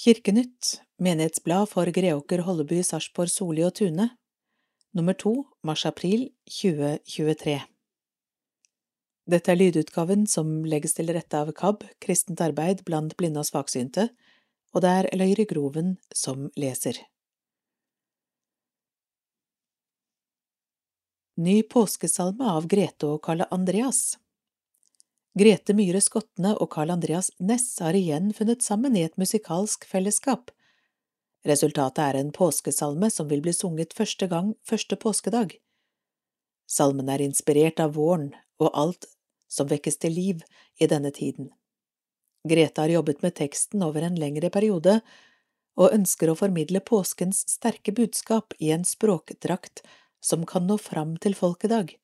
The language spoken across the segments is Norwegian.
Kirkenytt, menighetsblad for Greåker, Holleby, Sarpsborg, Soli og Tune, nummer to, mars–april 2023 Dette er lydutgaven som legges til rette av KAB, Kristent arbeid blant blinde og svaksynte, og det er Løyre Groven som leser. Ny påskesalme av Grete og Karl Andreas Grete Myhre Skotne og Carl Andreas Næss har igjen funnet sammen i et musikalsk fellesskap. Resultatet er en påskesalme som vil bli sunget første gang første påskedag. Salmen er inspirert av våren og alt som vekkes til liv i denne tiden. Grete har jobbet med teksten over en lengre periode og ønsker å formidle påskens sterke budskap i en språkdrakt som kan nå fram til folk i dag.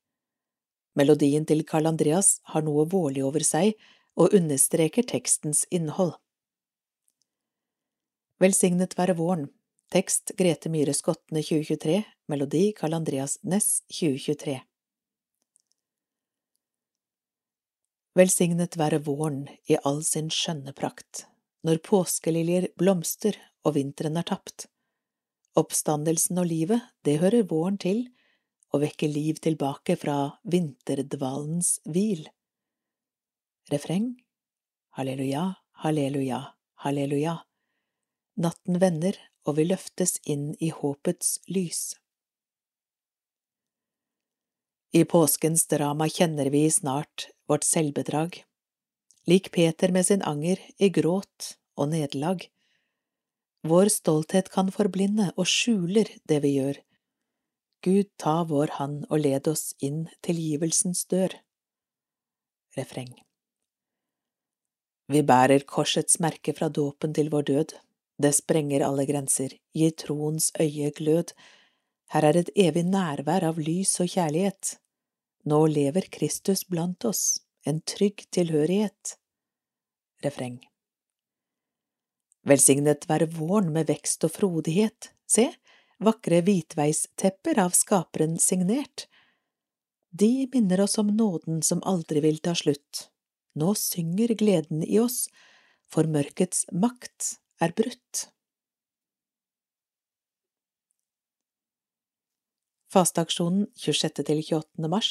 Melodien til Carl Andreas har noe vårlig over seg og understreker tekstens innhold. Velsignet være våren Tekst Grete Myhre Skottene 2023 Melodi Carl Andreas Næss 2023 Velsignet være våren i all sin skjønne prakt, når påskeliljer blomster og vinteren er tapt. Oppstandelsen og livet, det hører våren til, og vekke liv tilbake fra vinterdvalens hvil. Refreng Halleluja, halleluja, halleluja. Natten vender, og vi løftes inn i håpets lys. I påskens drama kjenner vi snart vårt selvbedrag, lik Peter med sin anger i gråt og nederlag. Vår stolthet kan forblinde og skjuler det vi gjør, Gud, ta vår hand og led oss inn tilgivelsens dør. Refreng. Vi bærer korsets merke fra dåpen til vår død, det sprenger alle grenser, gir troens øye glød, her er et evig nærvær av lys og kjærlighet, nå lever Kristus blant oss, en trygg tilhørighet. Refreng. Velsignet være våren med vekst og frodighet, se, vakre hvitveistepper av skaperen signert. De minner oss om nåden som aldri vil ta slutt. Nå synger gleden i oss, for mørkets makt er brutt. Fasteaksjonen 26. til 28. mars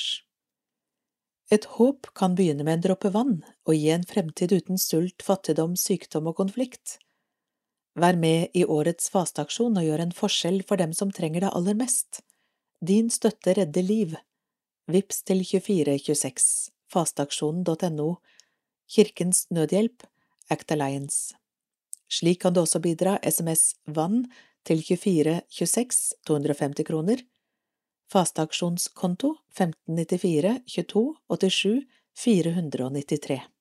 Et håp kan begynne med en dråpe vann og gi en fremtid uten sult, fattigdom, sykdom og konflikt. Vær med i årets fasteaksjon og gjør en forskjell for dem som trenger det aller mest. Din støtte redder liv. Vips til 2426 fasteaksjonen.no Kirkens Nødhjelp Act Alliance. Slik kan du også bidra SMS Vann til 2426 250 kroner. Fasteaksjonskonto 1594 22 87 493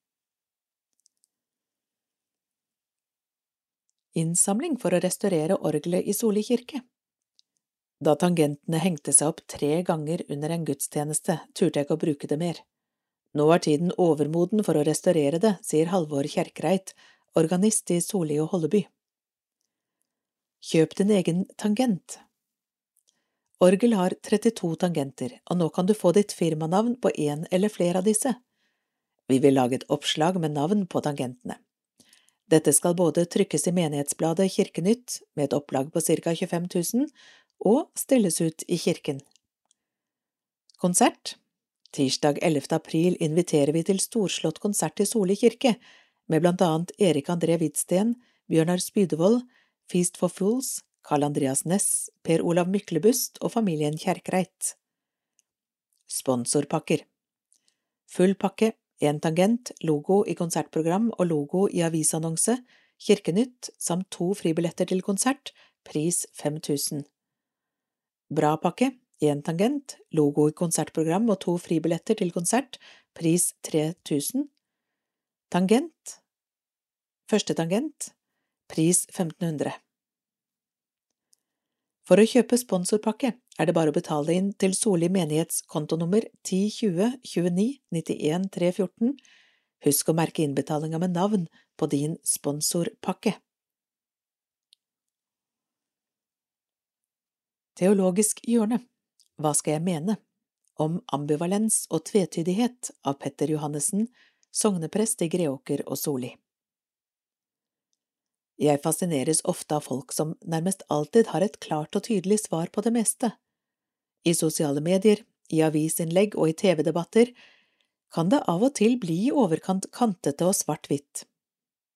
innsamling for å restaurere orgelet i Soli kirke. Da tangentene hengte seg opp tre ganger under en gudstjeneste, turte jeg ikke å bruke det mer. Nå er tiden overmoden for å restaurere det, sier Halvor Kjerkreit, organist i Soli og Holleby. Kjøp din egen tangent. Orgel har 32 tangenter, og nå kan du få ditt firmanavn på en eller flere av disse. Vi vil lage et oppslag med navn på tangentene. Dette skal både trykkes i menighetsbladet Kirkenytt med et opplag på ca 25 000 og stilles ut i kirken. Konsert Tirsdag 11. april inviterer vi til storslått konsert i Soli kirke, med blant annet Erik André Hvidsten, Bjørnar Spydevold, Feast for Fools, Carl Andreas Næss, Per Olav Myklebust og familien Kjerkreit. Sponsorpakker Full pakke en tangent, logo i konsertprogram og logo i avisannonse, Kirkenytt samt to fribilletter til konsert, pris 5000. Bra pakke, én tangent, logo i konsertprogram og to fribilletter til konsert, pris 3000. Tangent, første tangent, pris 1500. For å kjøpe sponsorpakke er det bare å betale inn til Soli menighets kontonummer 1020 29 91 314. Husk å merke innbetalinga med navn på din sponsorpakke. Teologisk hjørne Hva skal jeg mene? Om ambivalens og tvetydighet av Petter Johannessen, sogneprest i Greåker og Soli. Jeg fascineres ofte av folk som nærmest alltid har et klart og tydelig svar på det meste. I sosiale medier, i avisinnlegg og i TV-debatter kan det av og til bli i overkant kantete og svart-hvitt.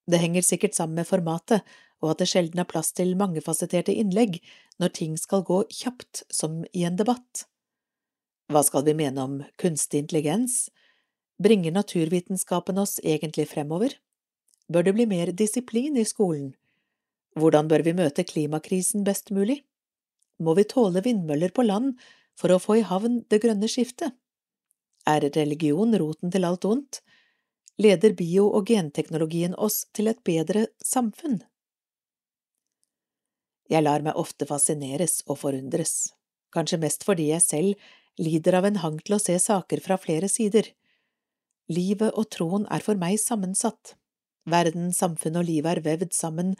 Det henger sikkert sammen med formatet og at det sjelden er plass til mangefasetterte innlegg når ting skal gå kjapt som i en debatt. Hva skal vi mene om kunstig intelligens? Bringer naturvitenskapen oss egentlig fremover? Bør det bli mer disiplin i skolen? Hvordan bør vi møte klimakrisen best mulig? Må vi tåle vindmøller på land for å få i havn det grønne skiftet? Er religion roten til alt ondt? Leder bio- og genteknologien oss til et bedre samfunn? Jeg lar meg ofte fascineres og forundres, kanskje mest fordi jeg selv lider av en hang til å se saker fra flere sider. Livet og troen er for meg sammensatt. Verden, samfunn og livet er vevd sammen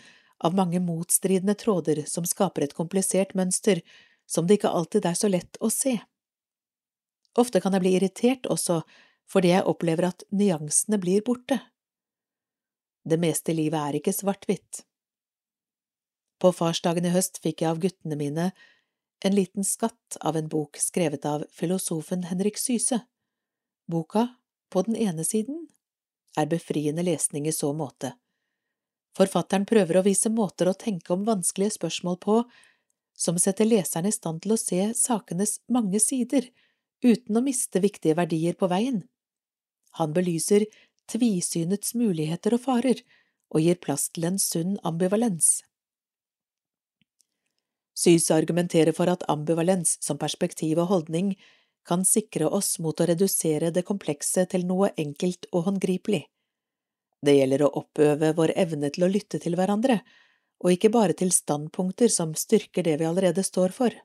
av mange motstridende tråder som skaper et komplisert mønster som det ikke alltid er så lett å se. Ofte kan jeg bli irritert også fordi jeg opplever at nyansene blir borte. Det meste i livet er ikke svart-hvitt. På farsdagen i høst fikk jeg av guttene mine en liten skatt av en bok skrevet av filosofen Henrik Syse. Boka, på den ene siden, er befriende lesning i så måte. Forfatteren prøver å vise måter å tenke om vanskelige spørsmål på som setter leseren i stand til å se sakenes mange sider uten å miste viktige verdier på veien. Han belyser tvisynets muligheter og farer og gir plass til en sunn ambivalens. Syse argumenterer for at ambivalens som perspektiv og holdning kan sikre oss mot å redusere det komplekse til noe enkelt og håndgripelig. Det gjelder å oppøve vår evne til å lytte til hverandre, og ikke bare til standpunkter som styrker det vi allerede står for.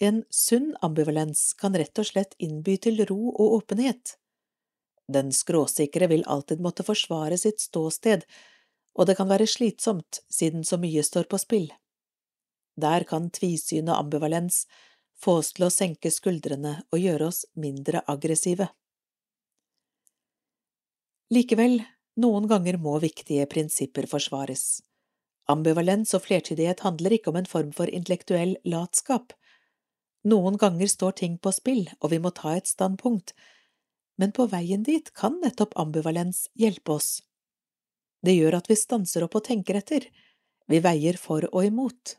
En sunn ambivalens kan rett og slett innby til ro og åpenhet. Den skråsikre vil alltid måtte forsvare sitt ståsted, og det kan være slitsomt siden så mye står på spill. Der kan tvisyn og ambivalens få oss til å senke skuldrene og gjøre oss mindre aggressive. Likevel, noen ganger må viktige prinsipper forsvares. Ambivalens og flertydighet handler ikke om en form for intellektuell latskap. Noen ganger står ting på spill, og vi må ta et standpunkt, men på veien dit kan nettopp ambivalens hjelpe oss. Det gjør at vi stanser opp og tenker etter, vi veier for og imot.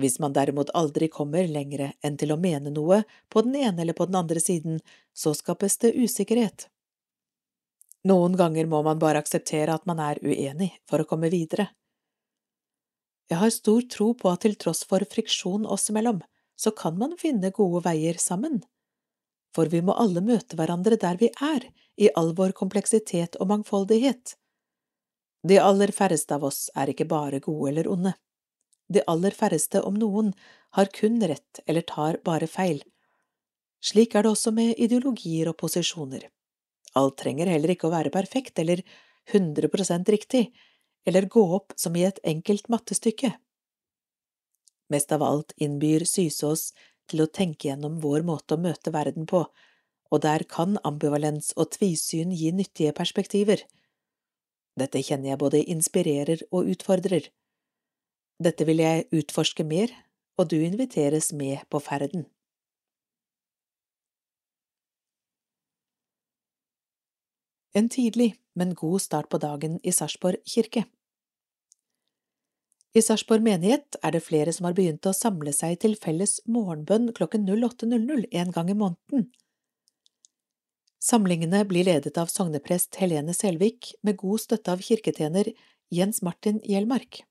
Hvis man derimot aldri kommer lengre enn til å mene noe på den ene eller på den andre siden, så skapes det usikkerhet. Noen ganger må man bare akseptere at man er uenig for å komme videre. Jeg har stor tro på at til tross for friksjon oss imellom, så kan man finne gode veier sammen. For vi må alle møte hverandre der vi er, i all vår kompleksitet og mangfoldighet. De aller færreste av oss er ikke bare gode eller onde de aller færreste, om noen, har kun rett eller tar bare feil. Slik er det også med ideologier og posisjoner. Alt trenger heller ikke å være perfekt eller 100% riktig, eller gå opp som i et enkelt mattestykke. Mest av alt innbyr Sysås til å tenke gjennom vår måte å møte verden på, og der kan ambivalens og tvisyn gi nyttige perspektiver. Dette kjenner jeg både inspirerer og utfordrer. Dette vil jeg utforske mer, og du inviteres med på ferden. En tidlig, men god start på dagen i Sarpsborg kirke. I Sarpsborg menighet er det flere som har begynt å samle seg til felles morgenbønn klokken 08.00 en gang i måneden. Samlingene blir ledet av sogneprest Helene Selvik med god støtte av kirketjener Jens Martin Hjelmark.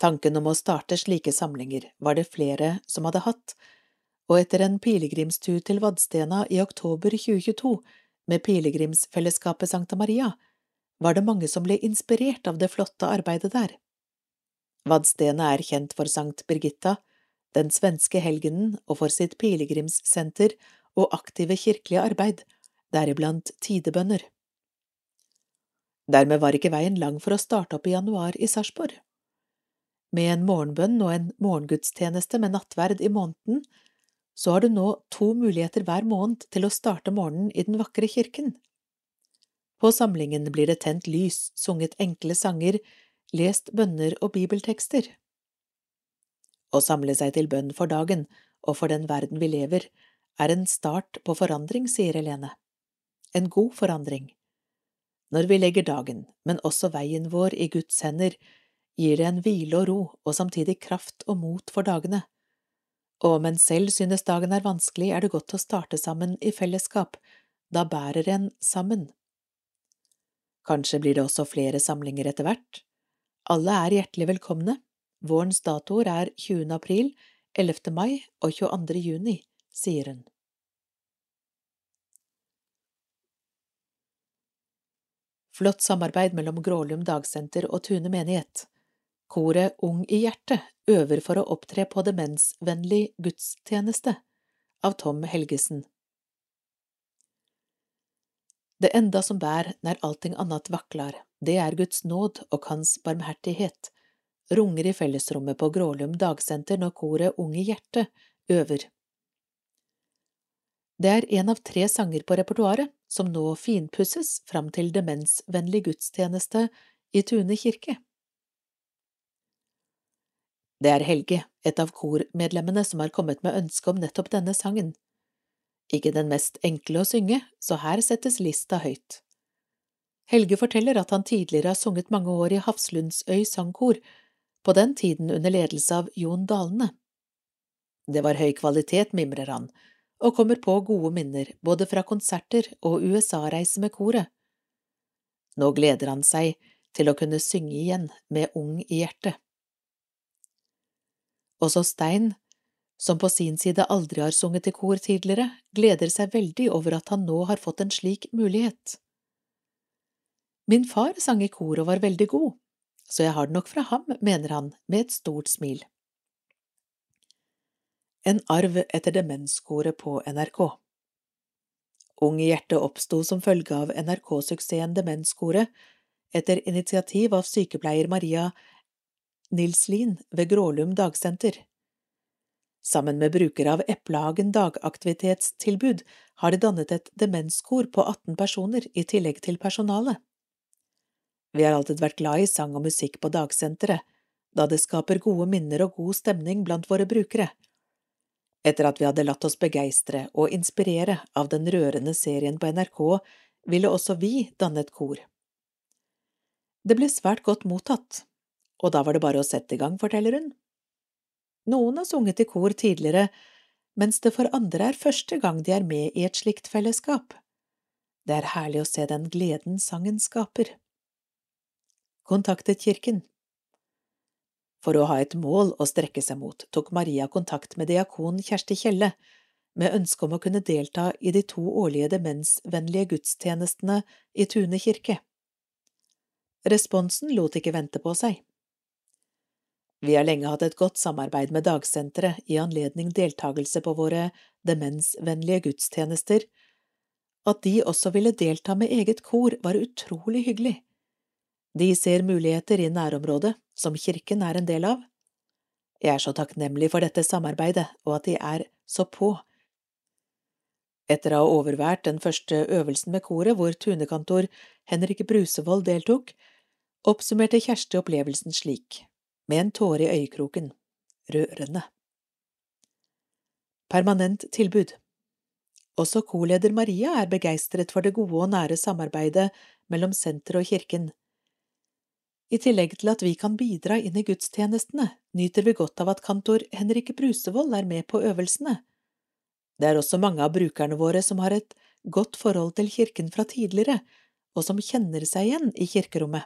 Tanken om å starte slike samlinger var det flere som hadde hatt, og etter en pilegrimstur til Vadstena i oktober 2022 med pilegrimsfellesskapet Sankta Maria, var det mange som ble inspirert av det flotte arbeidet der. Vadstena er kjent for Sankt Birgitta, den svenske helgenen og for sitt pilegrimssenter og aktive kirkelige arbeid, deriblant tidebønner. Dermed var ikke veien lang for å starte opp i januar i Sarpsborg. Med en morgenbønn og en morgengudstjeneste med nattverd i måneden, så har du nå to muligheter hver måned til å starte morgenen i den vakre kirken. På samlingen blir det tent lys, sunget enkle sanger, lest bønner og bibeltekster. Å samle seg til bønn for dagen og for den verden vi lever, er en start på forandring, sier Helene. En god forandring. Når vi legger dagen, men også veien vår i Guds hender, gir det en hvile og ro og samtidig kraft og mot for dagene. Og om en selv synes dagen er vanskelig, er det godt å starte sammen i fellesskap, da bærer en sammen. Kanskje blir det også flere samlinger etter hvert. Alle er hjertelig velkomne. Vårens datoer er 20. april, 11. mai og 22. juni, sier hun. Flott samarbeid mellom Grålum dagsenter og Tune menighet. Koret Ung i hjertet øver for å opptre på demensvennlig gudstjeneste av Tom Helgesen. Det enda som bær når allting annet vaklar, det er Guds nåd og Hans barmhertighet, runger i fellesrommet på Grålum dagsenter når koret Unge Hjerte øver. Det er en av tre sanger på repertoaret som nå finpusses fram til demensvennlig gudstjeneste i Tune kirke. Det er Helge, et av kormedlemmene, som har kommet med ønske om nettopp denne sangen. Ikke den mest enkle å synge, så her settes lista høyt. Helge forteller at han tidligere har sunget mange år i Hafslundsøy sangkor, på den tiden under ledelse av Jon Dalene. Det var høy kvalitet, mimrer han, og kommer på gode minner både fra konserter og USA-reise med koret. Nå gleder han seg til å kunne synge igjen med Ung i hjertet. Også Stein, som på sin side aldri har sunget i kor tidligere, gleder seg veldig over at han nå har fått en slik mulighet. Min far sang i kor og var veldig god, så jeg har det nok fra ham, mener han med et stort smil. En arv etter demenskoret på NRK Ung i hjertet oppsto som følge av NRK-suksessen Demenskoret etter initiativ av sykepleier Maria Nilslin ved Grålum dagsenter. Sammen med brukere av Eplehagen dagaktivitetstilbud har de dannet et demenskor på 18 personer i tillegg til personalet. Vi har alltid vært glad i sang og musikk på dagsenteret, da det skaper gode minner og god stemning blant våre brukere. Etter at vi hadde latt oss begeistre og inspirere av den rørende serien på NRK, ville også vi danne et kor. Det ble svært godt mottatt, og da var det bare å sette i gang, forteller hun. Noen har sunget i kor tidligere, mens det for andre er første gang de er med i et slikt fellesskap. Det er herlig å se den gleden sangen skaper. Kontaktet kirken. For å ha et mål å strekke seg mot tok Maria kontakt med diakon Kjersti Kjelle med ønske om å kunne delta i de to årlige demensvennlige gudstjenestene i Tune kirke. Responsen lot ikke vente på seg. Vi har lenge hatt et godt samarbeid med dagsenteret i anledning deltakelse på våre demensvennlige gudstjenester. At de også ville delta med eget kor, var utrolig hyggelig de ser muligheter i nærområdet, som kirken er en del av. Jeg er så takknemlig for dette samarbeidet og at de er så på. Etter å ha overvært den første øvelsen med koret, hvor tunekantor Henrik Brusevold deltok, oppsummerte Kjersti opplevelsen slik, med en tåre i øyekroken, rørende. Permanent tilbud Også korleder Maria er begeistret for det gode og nære samarbeidet mellom senteret og kirken. I tillegg til at vi kan bidra inn i gudstjenestene, nyter vi godt av at kantor Henrikke Brusevold er med på øvelsene. Det er også mange av brukerne våre som har et godt forhold til kirken fra tidligere, og som kjenner seg igjen i kirkerommet.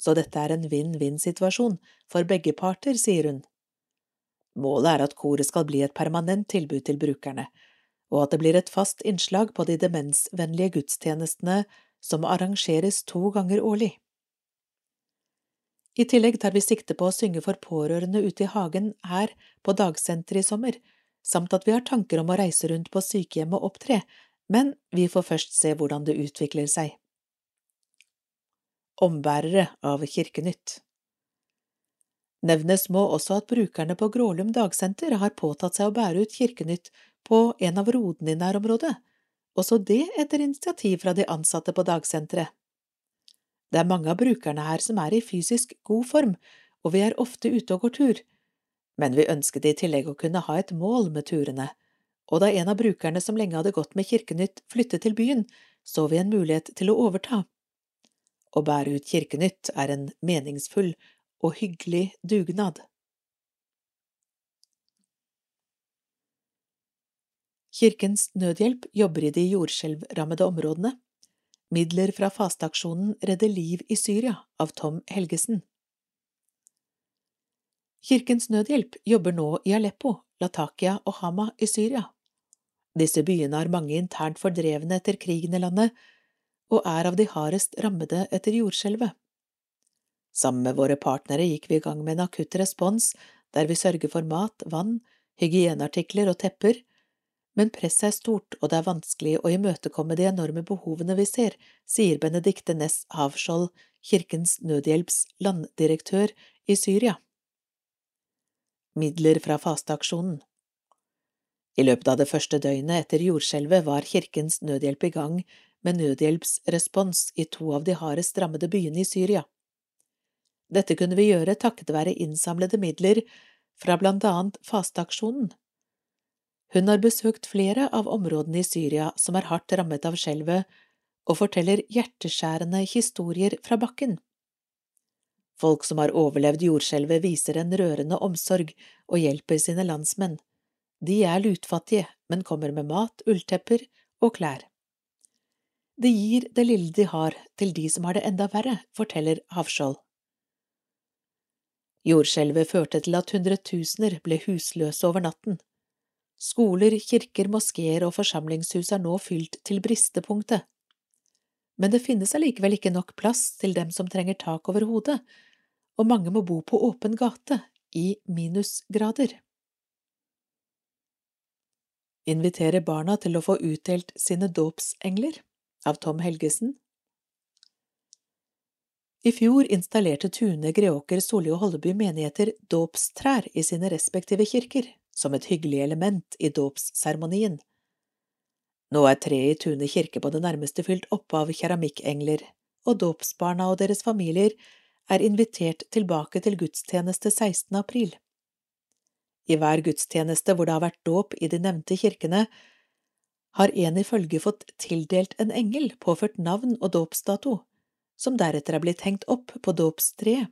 Så dette er en vinn-vinn-situasjon for begge parter, sier hun. Målet er at koret skal bli et permanent tilbud til brukerne, og at det blir et fast innslag på de demensvennlige gudstjenestene som arrangeres to ganger årlig. I tillegg tar vi sikte på å synge for pårørende ute i hagen her på dagsenteret i sommer, samt at vi har tanker om å reise rundt på sykehjem og opptre, men vi får først se hvordan det utvikler seg. Ombærere av Kirkenytt Nevnes må også at brukerne på Grålum dagsenter har påtatt seg å bære ut Kirkenytt på en av rodene i nærområdet, også det etter initiativ fra de ansatte på dagsenteret. Det er mange av brukerne her som er i fysisk god form, og vi er ofte ute og går tur, men vi ønsket i tillegg å kunne ha et mål med turene, og da en av brukerne som lenge hadde gått med Kirkenytt flyttet til byen, så vi en mulighet til å overta. Å bære ut Kirkenytt er en meningsfull og hyggelig dugnad. Kirkens Nødhjelp jobber i de jordskjelvrammede områdene. Midler fra fasteaksjonen Redde liv i Syria av Tom Helgesen. Kirkens Nødhjelp jobber nå i Aleppo, Latakia og Hama i Syria. Disse byene har mange internt fordrevne etter krigen i landet, og er av de hardest rammede etter jordskjelvet. Sammen med våre partnere gikk vi i gang med en akutt respons der vi sørger for mat, vann, hygieneartikler og tepper, men presset er stort og det er vanskelig å imøtekomme de enorme behovene vi ser, sier Benedicte Næss Havskjold, Kirkens Nødhjelps landdirektør i Syria. Midler fra fasteaksjonen I løpet av det første døgnet etter jordskjelvet var Kirkens Nødhjelp i gang med nødhjelpsrespons i to av de hardest rammede byene i Syria. Dette kunne vi gjøre takket være innsamlede midler fra blant annet fasteaksjonen. Hun har besøkt flere av områdene i Syria som er hardt rammet av skjelvet, og forteller hjerteskjærende historier fra bakken. Folk som har overlevd jordskjelvet, viser en rørende omsorg og hjelper sine landsmenn. De er lutfattige, men kommer med mat, ulltepper og klær. De gir det lille de har, til de som har det enda verre, forteller Havskjold. Jordskjelvet førte til at hundretusener ble husløse over natten. Skoler, kirker, moskeer og forsamlingshus er nå fylt til bristepunktet. Men det finnes allikevel ikke nok plass til dem som trenger tak over hodet, og mange må bo på åpen gate, i minusgrader. Invitere barna til å få utdelt sine dåpsengler av Tom Helgesen. I fjor installerte Tune, Greåker, Solli og Holleby menigheter dåpstrær i sine respektive kirker, som et hyggelig element i dåpsseremonien. Nå er treet i Tune kirke på det nærmeste fylt oppe av keramikkengler, og dåpsbarna og deres familier er invitert tilbake til gudstjeneste 16. april. I hver gudstjeneste hvor det har vært dåp i de nevnte kirkene, har en i følget fått tildelt en engel påført navn og dåpsdato, som deretter er blitt hengt opp på dåpstreet.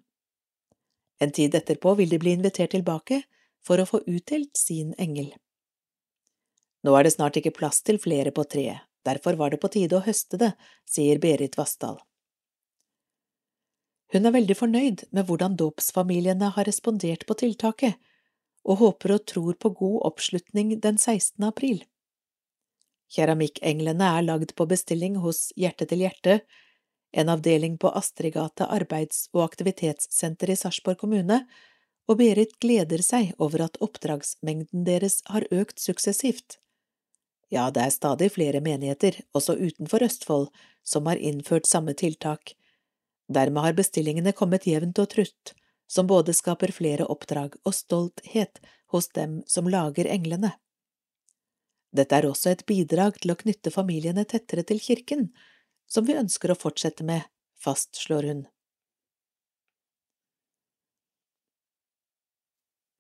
En tid etterpå vil de bli invitert tilbake for å få utdelt sin engel. Nå er det snart ikke plass til flere på treet, derfor var det på tide å høste det, sier Berit Vassdal. Hun er veldig fornøyd med hvordan dåpsfamiliene har respondert på tiltaket, og håper og tror på god oppslutning den 16. april. Keramikkenglene er lagd på bestilling hos Hjerte til hjerte, en avdeling på Astridgata arbeids- og aktivitetssenter i Sarpsborg kommune, og Berit gleder seg over at oppdragsmengden deres har økt suksessivt. Ja, det er stadig flere menigheter, også utenfor Østfold, som har innført samme tiltak. Dermed har bestillingene kommet jevnt og trutt, som både skaper flere oppdrag og stolthet hos dem som lager englene. Dette er også et bidrag til å knytte familiene tettere til kirken, som vi ønsker å fortsette med, fastslår hun.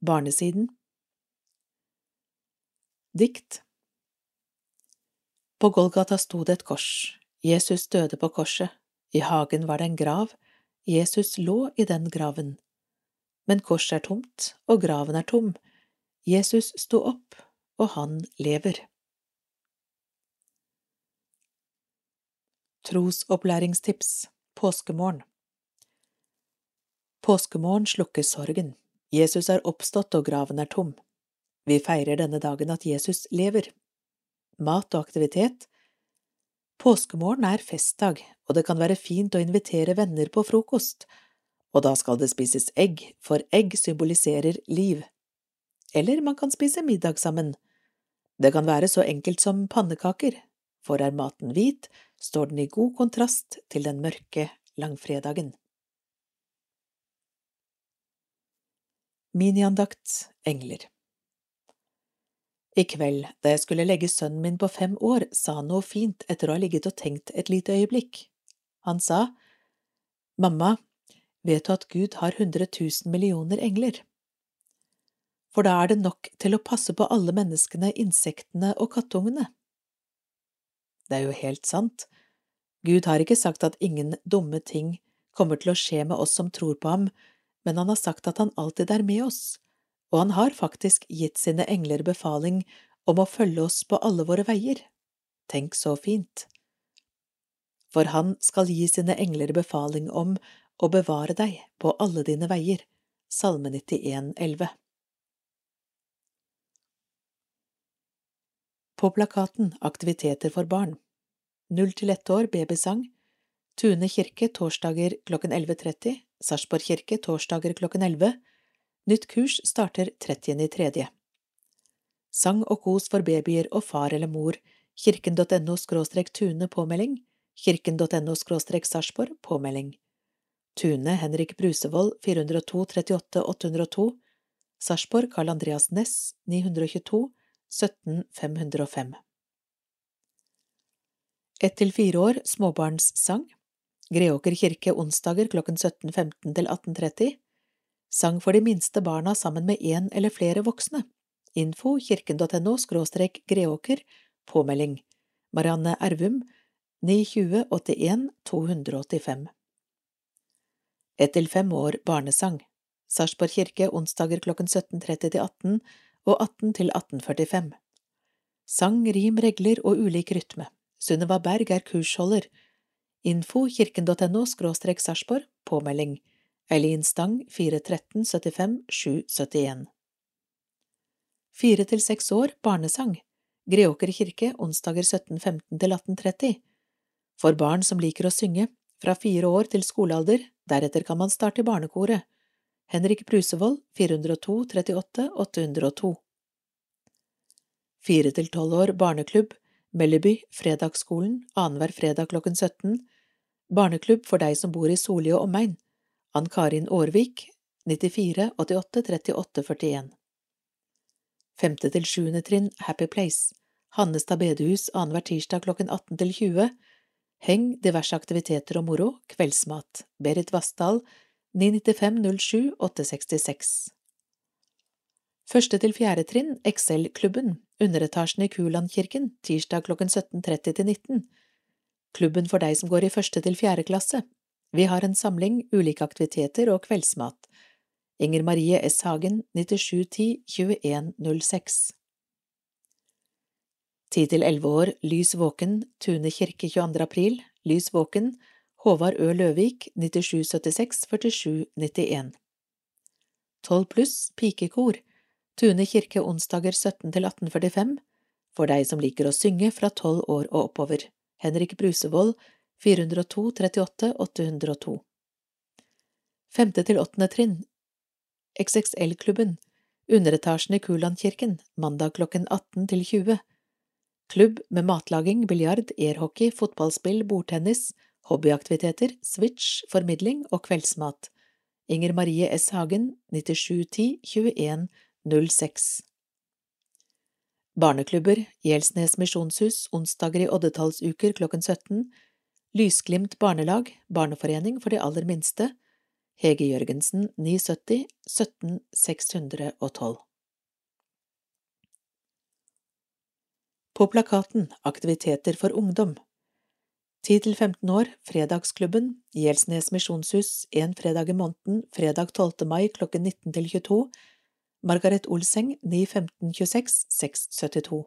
Barnesiden. Dikt. På Golgata sto det et kors, Jesus døde på korset, i hagen var det en grav, Jesus lå i den graven. Men korset er tomt, og graven er tom, Jesus sto opp, og han lever. Trosopplæringstips. Påskemorgen. Påskemorgen slukker sorgen. Jesus er oppstått og graven er tom. Vi feirer denne dagen at Jesus lever. Mat og aktivitet Påskemorgen er festdag, og det kan være fint å invitere venner på frokost, og da skal det spises egg, for egg symboliserer liv. Eller man kan spise middag sammen. Det kan være så enkelt som pannekaker, for er maten hvit, står den i god kontrast til den mørke langfredagen. Miniandakt Engler I kveld, da jeg skulle legge sønnen min på fem år, sa han noe fint etter å ha ligget og tenkt et lite øyeblikk. Han sa, Mamma, vet du at Gud har hundre tusen millioner engler? For da er det nok til å passe på alle menneskene, insektene og kattungene. Det er jo helt sant. Gud har ikke sagt at ingen dumme ting kommer til å skje med oss som tror på ham, men han har sagt at han alltid er med oss, og han har faktisk gitt sine engler befaling om å følge oss på alle våre veier. Tenk så fint. For han skal gi sine engler befaling om å bevare deg på alle dine veier. Salme 91, 11. På plakaten Aktiviteter for barn Null til ett år babysang Tune kirke torsdager klokken 11.30 Sarpsborg kirke torsdager klokken 11 Nytt kurs starter 30.3. Sang og kos for babyer og far eller mor, kirken.no tune påmelding, kirken.no skråstrek Sarpsborg påmelding. Tune Henrik Brusevold 402 38 802, Sarpsborg Karl Andreas Næss 922 17 505. Ett til fire år småbarnssang Greåker kirke onsdager klokken 17.15 til 18.30 Sang for de minste barna sammen med én eller flere voksne. Info kirken.no skråstrek Greåker, påmelding. Marianne Ervum, 920 81 285. Ett til fem år barnesang. Sarpsborg kirke onsdager klokken 17.30 til 18 og 18 til 18.45. Sang, rim, regler og ulik rytme. Sunniva Berg er kursholder. Info kirken.no skråstrek Sarpsborg, påmelding. Eileen Stang 413 75 771 Fire til seks år barnesang. Greåker kirke onsdager 17.15 til 18.30 For barn som liker å synge, fra fire år til skolealder, deretter kan man starte i barnekoret. Henrik Brusevold 402 38 802 Fire til tolv år barneklubb. Melleby Fredagsskolen annenhver fredag klokken 17 Barneklubb for deg som bor i Soli og omegn Ann Karin Aarvik 94 88 38 41 Femte til sjuende trinn Happy Place. Hannestad bedehus annenhver tirsdag klokken 18 til 20 Heng, diverse aktiviteter og moro, kveldsmat. Berit Vassdal 995 07 866 Første til fjerde trinn Excel-klubben, underetasjen i Kulandkirken, tirsdag klokken 17.30 til 19. Klubben for deg som går i første til fjerde klasse, vi har en samling, ulike aktiviteter og kveldsmat. Inger Marie S. Hagen, 9710 2106 Ti til elleve år, Lys våken, Tune kirke 22. april, Lys våken, Håvard Ø. Løvik, 9776 4791 Tolv pluss, pikekor, Tune kirke onsdager 17 til 1845, for deg som liker å synge fra tolv år og oppover, Henrik Brusevold, 402 38 802 Femte til åttende trinn. XXL-klubben Underetasjen i Kulandkirken mandag klokken 18 til 20 Klubb med matlaging, biljard, airhockey, fotballspill, bordtennis, hobbyaktiviteter, switch, formidling og kveldsmat. Inger Marie S. Hagen, 9710 21 06 Barneklubber, Gjelsnes misjonshus, onsdager i oddetallsuker klokken 17, Lysglimt barnelag, barneforening for de aller minste, Hege Jørgensen 970 17 612 På plakaten Aktiviteter for ungdom 10 til 15 år, Fredagsklubben, Gjelsnes misjonshus, en fredag i måneden, fredag 12. mai klokken 19 til 22, Margaret Olseng 91526 672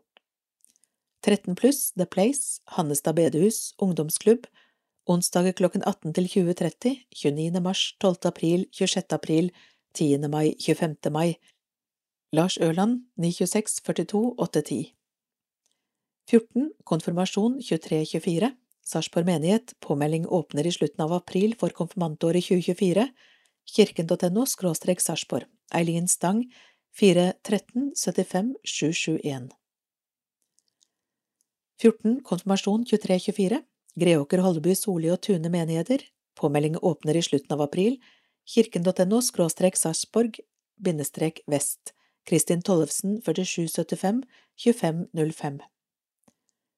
13 pluss The Place, Hannestad bedehus, ungdomsklubb, onsdager klokken 18 til 20.30, 29. mars, 12. april, 26. april, 10. mai, 25. mai. Lars Ørland, 926 42 810 14. Konfirmasjon 2324 Sarpsborg menighet, påmelding åpner i slutten av april for konfirmantåret 2024, kirken.no skråstrek Sarpsborg, Eileen Stang, 413 75 771 14. Konfirmasjon 2324 Greåker, Holleby, Soli og Tune menigheter. Påmelding åpner i slutten av april. Kirken.no skråstrek Sarpsborg bindestrek vest. Kristin Tollefsen 4775 2505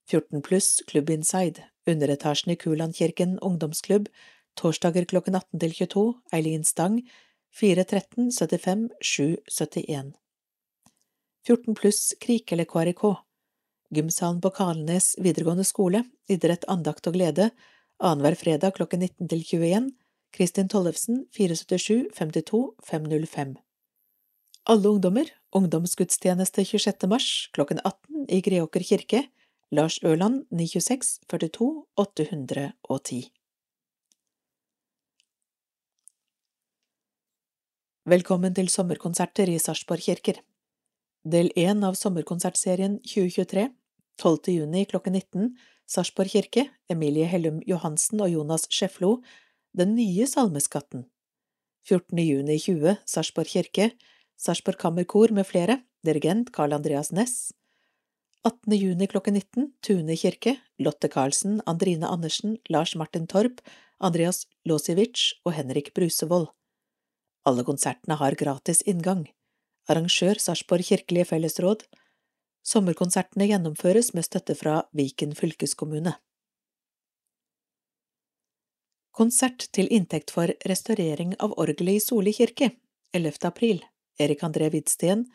14 pluss Klubb Inside, underetasjen i Kulandkirken ungdomsklubb, torsdager klokken 18 til 22, Eileen Stang, 413 75 771 14 pluss KRIK eller KRIK Gymsalen på Kalnes videregående skole, idrett, andakt og glede, annenhver fredag klokken 19 til 21, Kristin Tollefsen, 477 52 505 Alle ungdommer, ungdomsgudstjeneste 26. mars klokken 18 i Greåker kirke, Lars Ørland 926 42 810 Velkommen til sommerkonserter i Sarpsborg kirker. Del 1 av sommerkonsertserien 2023 12. juni klokken 19 Sarpsborg kirke Emilie Hellum Johansen og Jonas Skjeflo Den nye salmeskatten 14. juni 20 Sarpsborg kirke Sarpsborg Kammerkor med flere Dirigent Carl Andreas Næss 18. juni klokken 19 Tune kirke Lotte Karlsen, Andrine Andersen, Lars Martin Torp, Andreas Losiewicz og Henrik Brusevold Alle konsertene har gratis inngang. Arrangør Sarpsborg kirkelige fellesråd Sommerkonsertene gjennomføres med støtte fra Viken fylkeskommune. Konsert til inntekt for restaurering av orgelet i Soli kirke 11. april Erik André Hvidsten,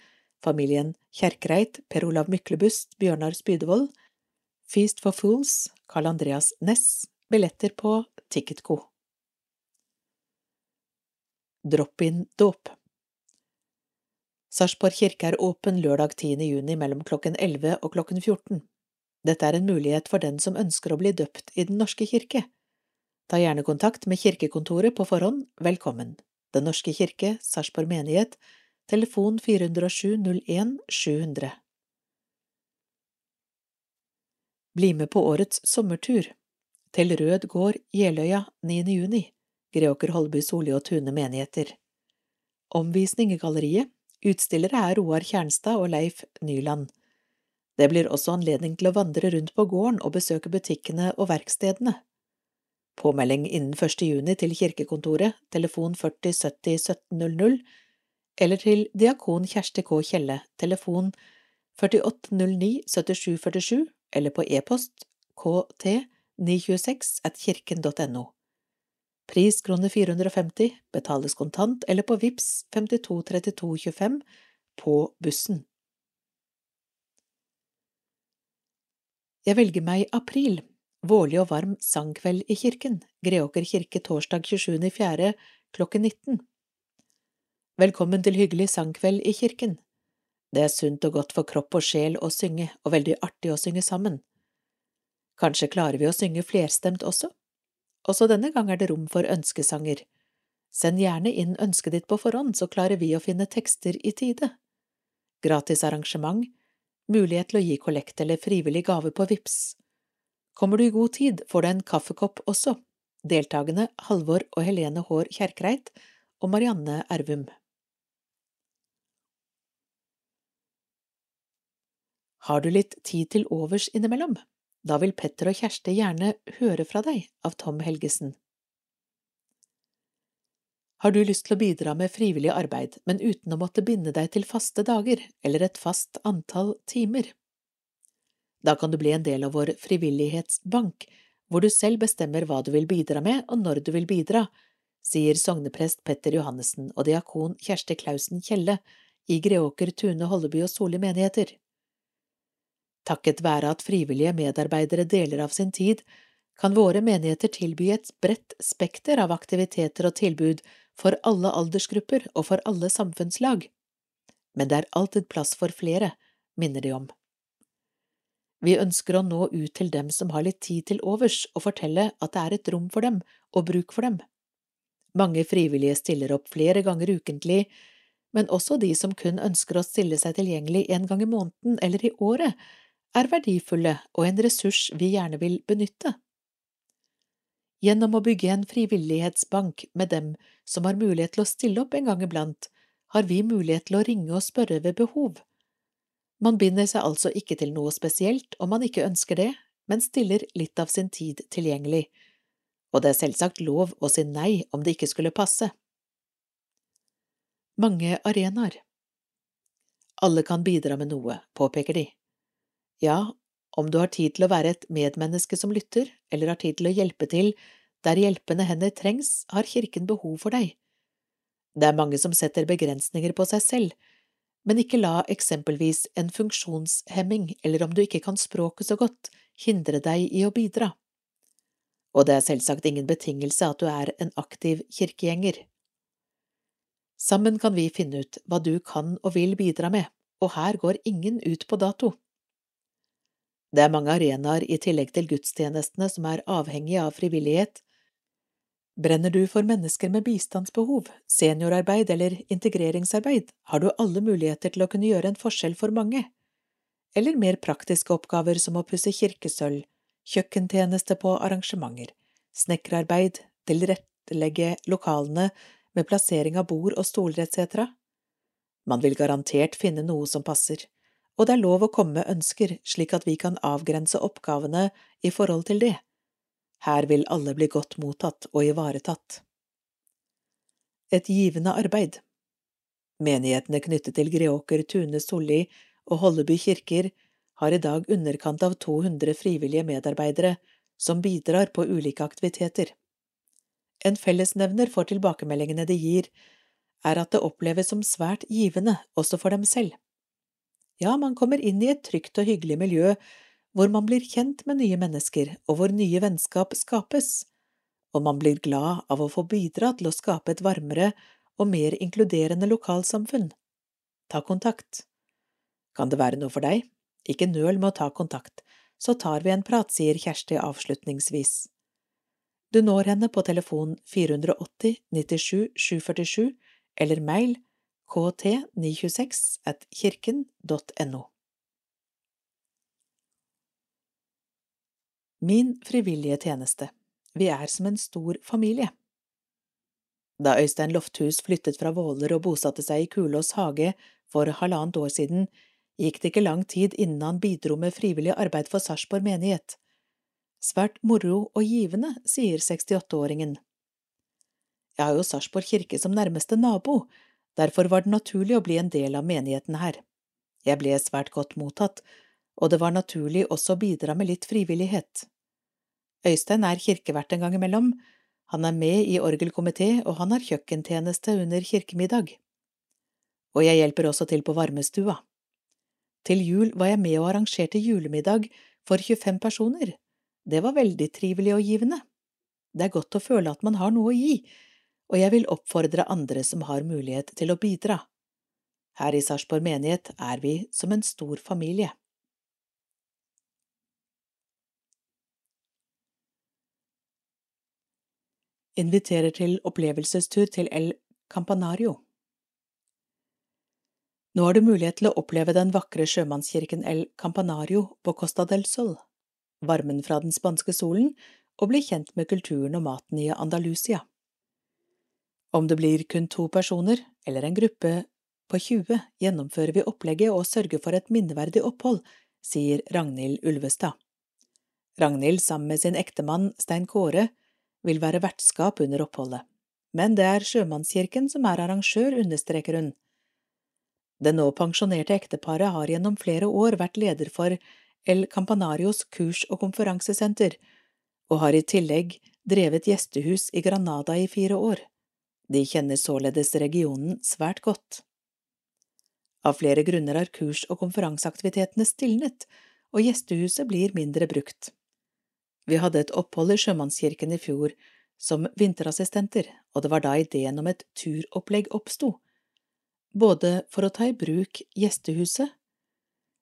familien Kjerkreit, Per Olav Myklebust, Bjørnar Spydevold, Feast for Fools, Carl Andreas Næss, billetter på Ticketco. Drop-in-dåp Sarpsborg kirke er åpen lørdag 10. juni mellom klokken 11 og klokken 14. Dette er en mulighet for den som ønsker å bli døpt i Den norske kirke. Ta gjerne kontakt med kirkekontoret på forhånd, velkommen. Den norske kirke, Sarpsborg menighet, telefon 407 01 700. Bli med på årets sommertur. Til Rød gård, Jeløya, 9. juni. Greåker, Holby, Soli og Tune menigheter. Omvisning i galleriet Utstillere er Roar Kjernstad og Leif Nyland. Det blir også anledning til å vandre rundt på gården og besøke butikkene og verkstedene. Påmelding innen 1. juni til kirkekontoret, telefon 40 70 1700, eller til diakon Kjersti K. Kjelle, telefon 4809 7747, eller på e-post kt 926 at kirken.no. Pris kroner 450, betales kontant eller på VIPS 523225 på bussen. Jeg velger meg april, vårlig og varm sangkveld i kirken, Greåker kirke torsdag 27.4. klokken 19. Velkommen til hyggelig sangkveld i kirken. Det er sunt og godt for kropp og sjel å synge, og veldig artig å synge sammen. Kanskje klarer vi å synge flerstemt også? Også denne gang er det rom for ønskesanger. Send gjerne inn ønsket ditt på forhånd, så klarer vi å finne tekster i tide. Gratis arrangement, mulighet til å gi kollekt eller frivillig gave på VIPS. Kommer du i god tid, får du en kaffekopp også. Deltakende Halvor og Helene Haar Kjerkreit og Marianne Ervum. Har du litt tid til overs innimellom? Da vil Petter og Kjersti gjerne høre fra deg av Tom Helgesen. Har du lyst til å bidra med frivillig arbeid, men uten å måtte binde deg til faste dager eller et fast antall timer? Da kan du bli en del av vår frivillighetsbank, hvor du selv bestemmer hva du vil bidra med og når du vil bidra, sier sogneprest Petter Johannessen og diakon Kjersti Klausen Kjelle i Greåker, Tune, Holleby og Soli menigheter. Takket være at frivillige medarbeidere deler av sin tid, kan våre menigheter tilby et bredt spekter av aktiviteter og tilbud for alle aldersgrupper og for alle samfunnslag. Men det er alltid plass for flere, minner de om. Vi ønsker å nå ut til dem som har litt tid til overs, og fortelle at det er et rom for dem og bruk for dem. Mange frivillige stiller opp flere ganger ukentlig, men også de som kun ønsker å stille seg tilgjengelig en gang i måneden eller i året, er verdifulle og en ressurs vi gjerne vil benytte. Gjennom å bygge en frivillighetsbank med dem som har mulighet til å stille opp en gang iblant, har vi mulighet til å ringe og spørre ved behov. Man binder seg altså ikke til noe spesielt om man ikke ønsker det, men stiller litt av sin tid tilgjengelig, og det er selvsagt lov å si nei om det ikke skulle passe. Mange arenaer Alle kan bidra med noe, påpeker de. Ja, om du har tid til å være et medmenneske som lytter, eller har tid til å hjelpe til der hjelpende hender trengs, har kirken behov for deg. Det er mange som setter begrensninger på seg selv, men ikke la eksempelvis en funksjonshemming eller om du ikke kan språket så godt, hindre deg i å bidra. Og det er selvsagt ingen betingelse at du er en aktiv kirkegjenger. Sammen kan vi finne ut hva du kan og vil bidra med, og her går ingen ut på dato. Det er mange arenaer i tillegg til gudstjenestene som er avhengige av frivillighet. Brenner du for mennesker med bistandsbehov, seniorarbeid eller integreringsarbeid, har du alle muligheter til å kunne gjøre en forskjell for mange. Eller mer praktiske oppgaver som å pusse kirkesølv, kjøkkentjeneste på arrangementer, snekkerarbeid, tilrettelegge lokalene med plassering av bord og stoler etc. Man vil garantert finne noe som passer, og det er lov å komme med ønsker slik at vi kan avgrense oppgavene i forhold til det. Her vil alle bli godt mottatt og ivaretatt. Et givende arbeid Menighetene knyttet til Greåker, Tune, Solli og Holleby kirker har i dag underkant av 200 frivillige medarbeidere som bidrar på ulike aktiviteter. En fellesnevner for tilbakemeldingene de gir, er at det oppleves som svært givende også for dem selv. Ja, man kommer inn i et trygt og hyggelig miljø hvor man blir kjent med nye mennesker og hvor nye vennskap skapes, og man blir glad av å få bidra til å skape et varmere og mer inkluderende lokalsamfunn. Ta kontakt. Kan det være noe for deg? Ikke nøl med å ta kontakt, så tar vi en prat, sier Kjersti avslutningsvis. Du når henne på telefon 480 97 747 eller mail kt926 at. Min frivillige tjeneste Vi er som en stor familie. Da Øystein Lofthus flyttet fra Våler og bosatte seg i Kulås hage for halvannet år siden, gikk det ikke lang tid innen han bidro med frivillig arbeid for Sarpsborg menighet. Svært moro og givende, sier 68-åringen. Jeg har jo Sarpsborg kirke som nærmeste nabo, derfor var det naturlig å bli en del av menigheten her. Jeg ble svært godt mottatt, og det var naturlig også å bidra med litt frivillighet. Øystein er kirkevert en gang imellom, han er med i orgelkomité, og han har kjøkkentjeneste under kirkemiddag. Og jeg hjelper også til på varmestua. Til jul var jeg med og arrangerte julemiddag for 25 personer, det var veldig trivelig og givende. Det er godt å føle at man har noe å gi, og jeg vil oppfordre andre som har mulighet til å bidra. Her i Sarpsborg menighet er vi som en stor familie. Inviterer til opplevelsestur til El Campanario. Nå har du mulighet til å oppleve den vakre sjømannskirken El Campanario på Costa del Sol varmen fra den spanske solen og bli kjent med kulturen og maten i Andalusia. Om det blir kun to personer, eller en gruppe på 20, gjennomfører vi opplegget og sørger for et minneverdig opphold, sier Ragnhild Ulvestad. Ragnhild, sammen med sin ektemann Stein Kåre, vil være vertskap under oppholdet, men det er Sjømannskirken som er arrangør, understreker hun. Det nå pensjonerte ekteparet har gjennom flere år vært leder for El Campanarios kurs- og konferansesenter, og har i tillegg drevet gjestehus i Granada i fire år. De kjenner således regionen svært godt. Av flere grunner har kurs- og konferanseaktivitetene stilnet, og gjestehuset blir mindre brukt. Vi hadde et opphold i Sjømannskirken i fjor som vinterassistenter, og det var da ideen om et turopplegg oppsto, både for å ta i bruk gjestehuset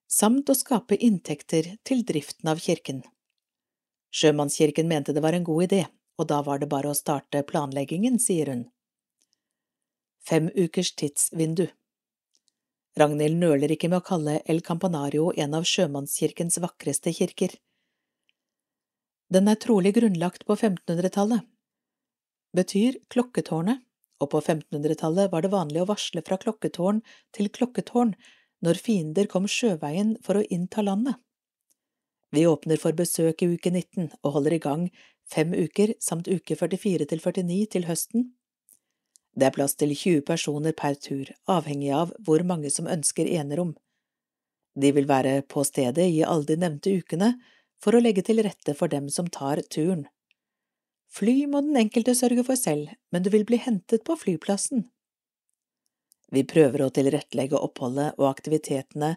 samt å skape inntekter til driften av kirken. Sjømannskirken mente det var en god idé, og da var det bare å starte planleggingen, sier hun. Fem ukers tidsvindu Ragnhild nøler ikke med å kalle El Campanario en av sjømannskirkens vakreste kirker. Den er trolig grunnlagt på 1500-tallet. Betyr klokketårnet, og på 1500-tallet var det vanlig å varsle fra klokketårn til klokketårn når fiender kom sjøveien for å innta landet. Vi åpner for besøk i uke 19 og holder i gang fem uker samt uke 44 til 49 til høsten. Det er plass til 20 personer per tur, avhengig av hvor mange som ønsker enerom. De vil være på stedet i alle de nevnte ukene for å legge til rette for dem som tar turen. Fly må den enkelte sørge for selv, men du vil bli hentet på flyplassen. Vi prøver å tilrettelegge oppholdet og aktivitetene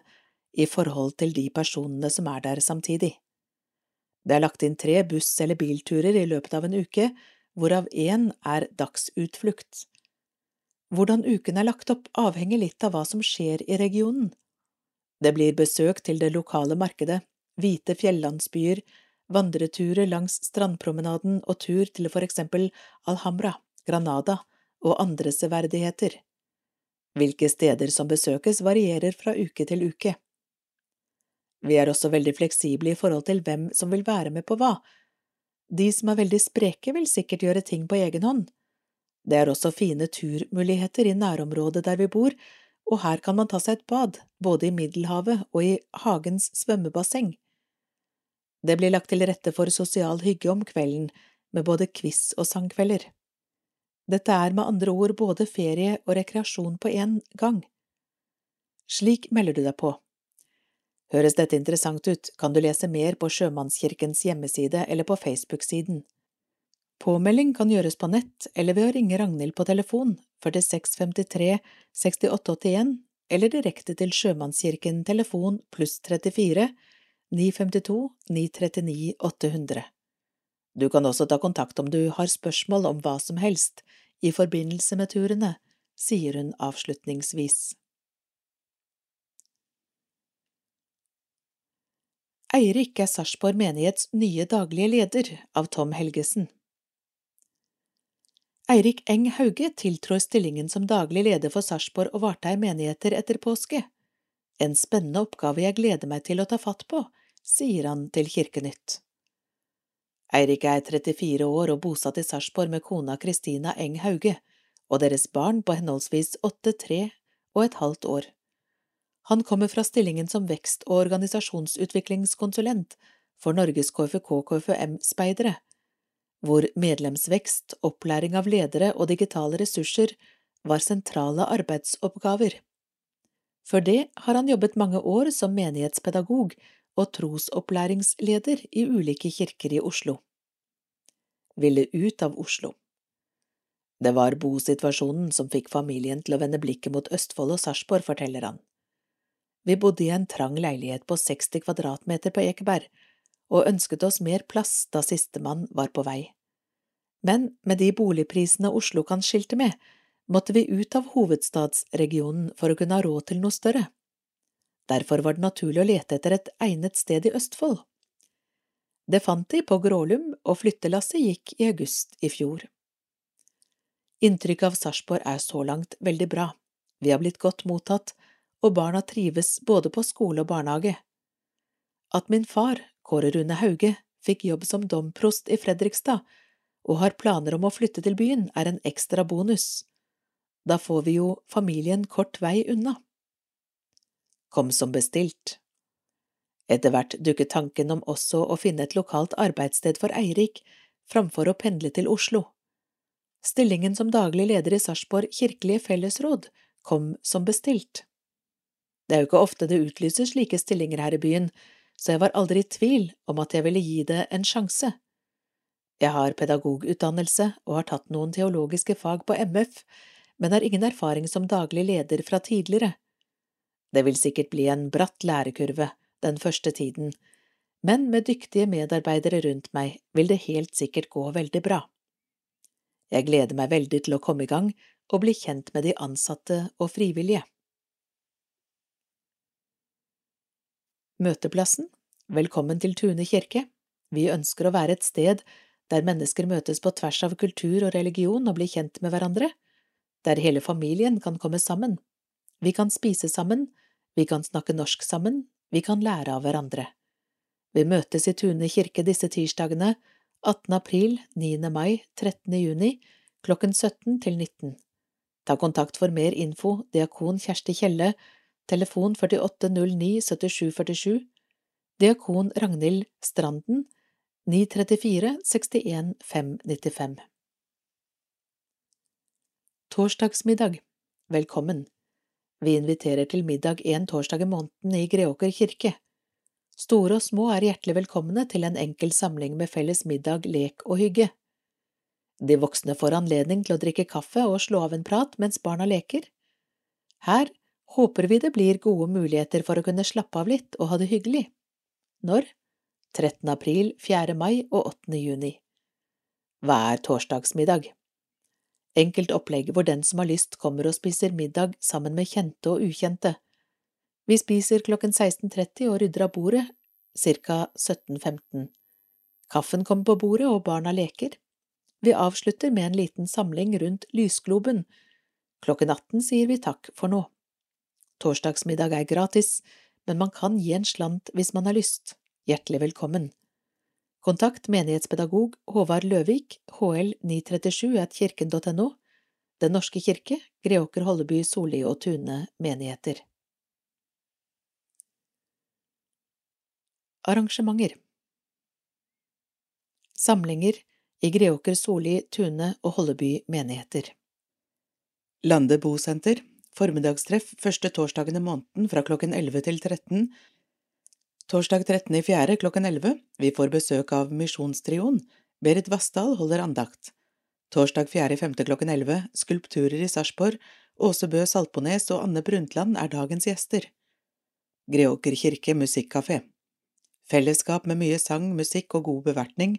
i forhold til de personene som er der samtidig. Det er lagt inn tre buss- eller bilturer i løpet av en uke, hvorav én er dagsutflukt. Hvordan uken er lagt opp, avhenger litt av hva som skjer i regionen. Det blir besøk til det lokale markedet, hvite fjellandsbyer, vandreturer langs strandpromenaden og tur til for eksempel Alhambra, Granada og andre severdigheter. Hvilke steder som besøkes, varierer fra uke til uke. Vi er også veldig fleksible i forhold til hvem som vil være med på hva. De som er veldig spreke, vil sikkert gjøre ting på egen hånd, det er også fine turmuligheter i nærområdet der vi bor, og her kan man ta seg et bad, både i Middelhavet og i hagens svømmebasseng. Det blir lagt til rette for sosial hygge om kvelden, med både quiz og sangkvelder. Dette er med andre ord både ferie og rekreasjon på én gang. Slik melder du deg på. Høres dette interessant ut, kan du lese mer på Sjømannskirkens hjemmeside eller på Facebook-siden. Påmelding kan gjøres på nett eller ved å ringe Ragnhild på telefon 4653 6881 eller direkte til Sjømannskirken telefon pluss 34 952 939 800. Du kan også ta kontakt om du har spørsmål om hva som helst i forbindelse med turene, sier hun avslutningsvis. Eirik er Sarpsborg menighets nye daglige leder av Tom Helgesen. Eirik Eng Hauge tiltrår stillingen som daglig leder for Sarpsborg og Varteig menigheter etter påske. En spennende oppgave jeg gleder meg til å ta fatt på, sier han til Kirkenytt. Eirik er 34 år og bosatt i Sarpsborg med kona Kristina Eng Hauge og deres barn på henholdsvis åtte, tre og et halvt år. Han kommer fra stillingen som vekst- og organisasjonsutviklingskonsulent for Norges KFK-KFUM-speidere hvor medlemsvekst, opplæring av ledere og digitale ressurser var sentrale arbeidsoppgaver. For det har han jobbet mange år som menighetspedagog og trosopplæringsleder i ulike kirker i Oslo. Ville ut av Oslo. Det var bosituasjonen som fikk familien til å vende blikket mot Østfold og Sarpsborg, forteller han. Vi bodde i en trang leilighet på 60 kvadratmeter på Ekeberg, og ønsket oss mer plass da sistemann var på vei. Men med de boligprisene Oslo kan skilte med, måtte vi ut av hovedstadsregionen for å kunne ha råd til noe større. Derfor var det naturlig å lete etter et egnet sted i Østfold. Det fant de på Grålum, og flyttelasset gikk i august i fjor. Inntrykket av Sarpsborg er så langt veldig bra, vi har blitt godt mottatt, og barna trives både på skole og barnehage. At min far, Kåre Rune Hauge fikk jobb som domprost i Fredrikstad og har planer om å flytte til byen, er en ekstra bonus. Da får vi jo familien kort vei unna. Kom som bestilt. Etter hvert dukket tanken om også å finne et lokalt arbeidssted for Eirik framfor å pendle til Oslo. Stillingen som daglig leder i Sarpsborg kirkelige fellesråd kom som bestilt. Det er jo ikke ofte det utlyses slike stillinger her i byen, så jeg var aldri i tvil om at jeg ville gi det en sjanse. Jeg har pedagogutdannelse og har tatt noen teologiske fag på MF, men har ingen erfaring som daglig leder fra tidligere. Det vil sikkert bli en bratt lærekurve den første tiden, men med dyktige medarbeidere rundt meg vil det helt sikkert gå veldig bra. Jeg gleder meg veldig til å komme i gang og bli kjent med de ansatte og frivillige. Møteplassen Velkommen til Tune kirke. Vi ønsker å være et sted der mennesker møtes på tvers av kultur og religion og blir kjent med hverandre, der hele familien kan komme sammen. Vi kan spise sammen, vi kan snakke norsk sammen, vi kan lære av hverandre. Vi møtes i Tune kirke disse tirsdagene, 18. april, 9. mai, 13. juni, klokken 17 til 19. Ta kontakt for mer info, diakon Kjersti Kjelle, telefon 4809 7747, diakon Ragnhild Stranden, 934 61 595. Torsdagsmiddag Velkommen Vi inviterer til middag en torsdag i måneden i Greåker kirke. Store og små er hjertelig velkomne til en enkel samling med felles middag, lek og hygge. De voksne får anledning til å drikke kaffe og slå av en prat mens barna leker. Her håper vi det blir gode muligheter for å kunne slappe av litt og ha det hyggelig. Når? 13. april, 4. mai og 8. juni. Hva er torsdagsmiddag? Enkelt opplegg hvor den som har lyst kommer og spiser middag sammen med kjente og ukjente. Vi spiser klokken 16.30 og rydder av bordet ca. 17.15. Kaffen kommer på bordet og barna leker. Vi avslutter med en liten samling rundt lysgloben. Klokken 18 sier vi takk for nå. Torsdagsmiddag er gratis, men man kan gi en slant hvis man har lyst. Hjertelig velkommen. Kontakt menighetspedagog Håvard Løvik, hl 937 at kirken.no, Den norske kirke, Greåker, Holleby, Solli og Tune menigheter. Arrangementer Samlinger i Greåker, Soli, Tune og Holleby menigheter Lande bosenter Formiddagstreff første torsdagen i måneden fra klokken 11 til 13 Torsdag 13. i fjerde klokken 11 Vi får besøk av Misjonstrioen Berit Vassdal holder andakt Torsdag 4. i femte klokken 11 Skulpturer i Sarpsborg Åse Bø Salpones og Anne Brundtland er dagens gjester Greåker kirke musikkafé Fellesskap med mye sang, musikk og god bevertning.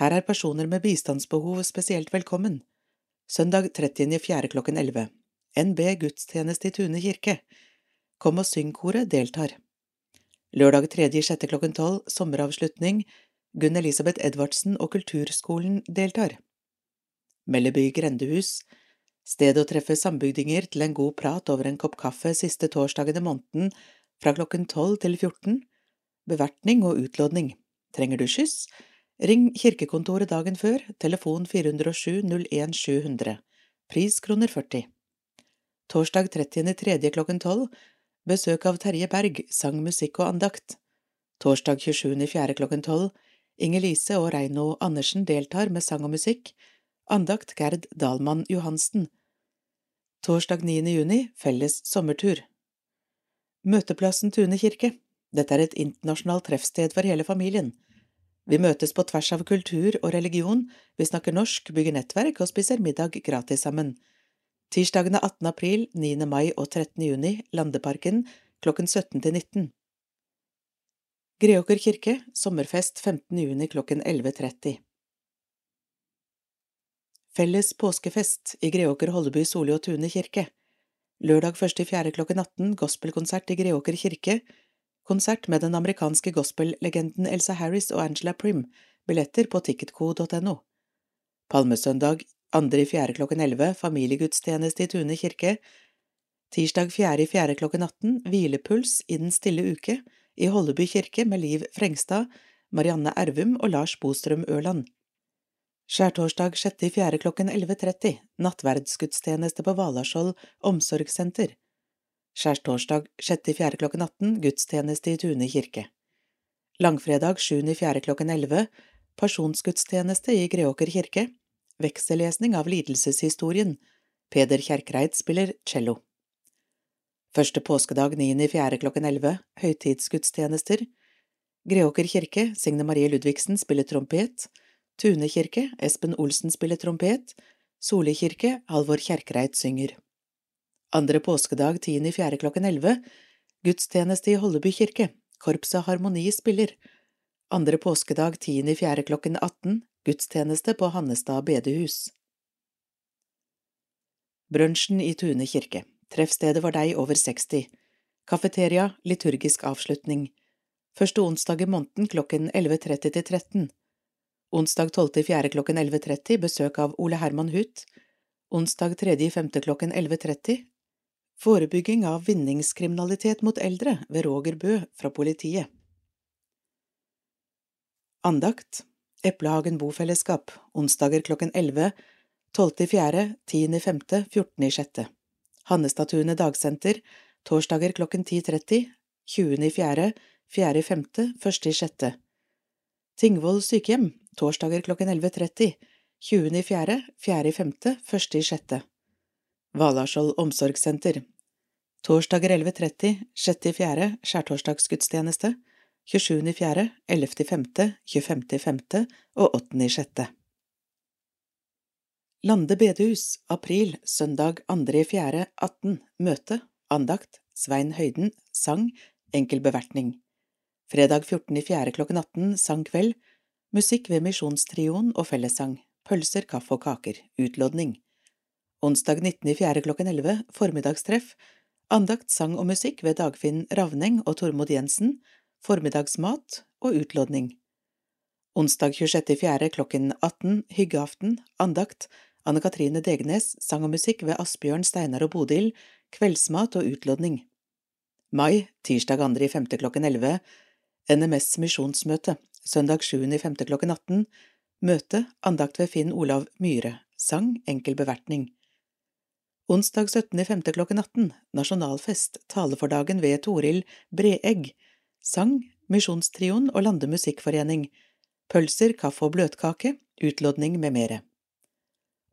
Her er personer med bistandsbehov spesielt velkommen. Søndag 30.4. klokken 11. NB gudstjeneste i Tune kirke. Kom og syng-koret deltar. Lørdag 3.6. klokken 12. Sommeravslutning. Gunn Elisabeth Edvardsen og Kulturskolen deltar. Melleby grendehus. Sted å treffe sambygdinger til en god prat over en kopp kaffe siste torsdagen i måneden fra klokken 12 til 14 bevertning og utlodning. Trenger du skyss? Ring kirkekontoret dagen før, telefon 407 01 700, pris kroner 40. Torsdag 30.3. klokken 12, besøk av Terje Berg, sang, musikk og andakt. Torsdag 27.4. klokken 12, Inger Lise og Reino Andersen deltar med sang og musikk, andakt Gerd Dalmann Johansen. Torsdag 9. juni, felles sommertur. Møteplassen Tune kirke. Dette er et internasjonalt treffsted for hele familien. Vi møtes på tvers av kultur og religion, vi snakker norsk, bygger nettverk og spiser middag gratis sammen. Tirsdagene 18. april, 9. mai og 13. juni, Landeparken, klokken 17 til 19. Greåker kirke, sommerfest 15. juni klokken 11.30. Felles påskefest i Greåker, Holleby, Soli og Tune kirke. Lørdag 1.4. klokken 18, gospelkonsert i Greåker kirke, Konsert med den amerikanske gospellegenden Elsa Harris og Angela Prim, billetter på ticketco.no. Palmesøndag 2.4. klokken 11, familiegudstjeneste i Tune kirke. Tirsdag 4.4. klokken 18, hvilepuls i Den stille uke i Holleby kirke med Liv Frengstad, Marianne Ervum og Lars Bostrøm Ørland. Skjærtorsdag 6.4. klokken 11.30, nattverdsgudstjeneste på Valaskjold omsorgssenter. Skjærtorsdag 6.4. klokken 18 gudstjeneste i Tune kirke. Langfredag 7.4. klokken 11 pasjonsgudstjeneste i Greåker kirke. Veksellesning av lidelseshistorien. Peder Kjerkreit spiller cello. Første påskedag 9.4. klokken 11 høytidsgudstjenester. Greåker kirke Signe Marie Ludvigsen spiller trompet. Tune kirke Espen Olsen spiller trompet. Soli kirke Halvor Kjerkreit synger. Andre påskedag 10.4. klokken 11 Gudstjeneste i Holleby kirke Korpset Harmoni spiller Andre påskedag 10.4. klokken 18 Gudstjeneste på Hannestad bedehus Brunsjen i Tune kirke Treffstedet var deg over 60 Kafeteria Liturgisk avslutning Første onsdag i måneden klokken 11.30 til 13 Onsdag 12.4. klokken 11.30 besøk av Ole Herman Huth Onsdag 3.5. klokken 11.30 Forebygging av vinningskriminalitet mot eldre ved Roger Bø fra politiet. Andakt Eplehagen bofellesskap onsdager klokken 11, 12.4., 10.5., 14.6. Hannestatuene dagsenter torsdager klokken 10.30, 20.4., 4.5., 1.6. Tingvoll sykehjem torsdager klokken 11.30, 20.4., 4.5., 1.6. Valaskjold omsorgssenter Torsdager 11.30, 6.4., skjærtorsdagsgudstjeneste, 27.4., 11.5., 25.5. og 8.6. Lande bedehus, april, søndag 2.4., 18, møte, andakt, Svein Høyden, sang, enkel bevertning. Fredag 14.4. klokken 18, sang kveld, musikk ved Misjonstrioen og fellessang, pølser, kaffe og kaker, utlodning. Onsdag 19.4. klokken 11, formiddagstreff, andakt, sang og musikk ved Dagfinn Ravneng og Tormod Jensen, formiddagsmat og utlodning. Onsdag 26.4. klokken 18, hyggeaften, andakt, Anne Katrine Degnes, sang og musikk ved Asbjørn, Steinar og Bodil, kveldsmat og utlodning. Mai, tirsdag 2.5. klokken 11, NMS misjonsmøte, søndag 7.5. klokken 18, møte, andakt ved Finn Olav Myhre, sang, enkel bevertning. Onsdag 17.5. klokken 18, nasjonalfest, tale for dagen ved Toril Breegg, sang, Misjonstrioen og Lande Musikkforening, pølser, kaffe og bløtkake, utlodning med mere.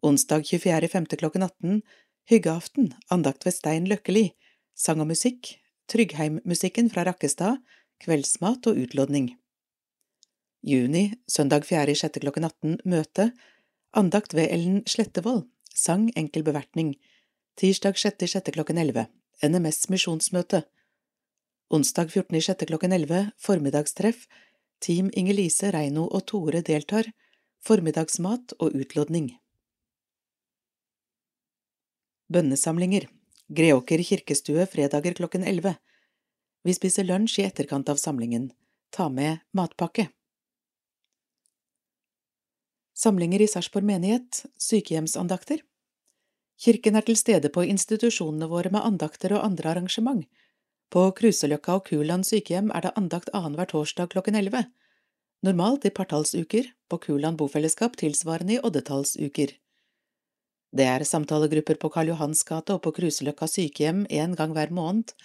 Onsdag 24.5. klokken 18, hyggeaften, andakt ved Stein Løkkeli, sang og musikk, Tryggheimmusikken fra Rakkestad, kveldsmat og utlodning. Juni, søndag 4.6. klokken 18, møte, andakt ved Ellen Slettevold, sang enkel bevertning, tirsdag 6.6. klokken 11, NMS misjonsmøte. Onsdag 14.6. klokken 11, formiddagstreff, Team Inger-Lise, Reino og Tore deltar, formiddagsmat og utlodning. Bønnesamlinger Greåker kirkestue fredager klokken 11. Vi spiser lunsj i etterkant av samlingen. Ta med matpakke. Samlinger i Sarpsborg menighet, sykehjemsandakter. Kirken er til stede på institusjonene våre med andakter og andre arrangement. På Kruseløkka og Kuland sykehjem er det andakt annenhver torsdag klokken 11. Normalt i partallsuker, på Kuland bofellesskap tilsvarende i oddetallsuker. Det er samtalegrupper på Karl Johans gate og på Kruseløkka sykehjem en gang hver måned,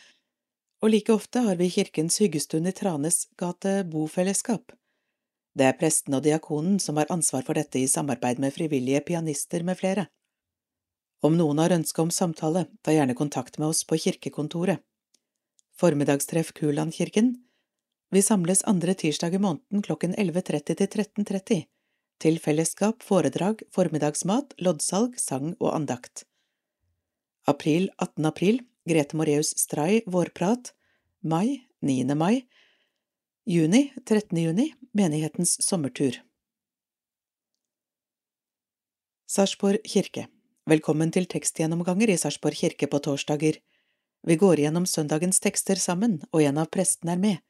og like ofte har vi Kirkens hyggestund i Tranes gate bofellesskap. Det er presten og diakonen som har ansvar for dette i samarbeid med frivillige pianister med flere. Om noen har ønske om samtale, ta gjerne kontakt med oss på kirkekontoret. Formiddagstreff Kulandkirken Vi samles andre tirsdag i måneden klokken 11.30 til 13.30 til fellesskap, foredrag, formiddagsmat, loddsalg, sang og andakt. April 18. april Grete Moreus Stray vårprat Mai 9. mai Juni 13. juni Menighetens sommertur Sarpsborg kirke Velkommen til tekstgjennomganger i Sarpsborg kirke på torsdager. Vi går gjennom søndagens tekster sammen, og en av prestene er med.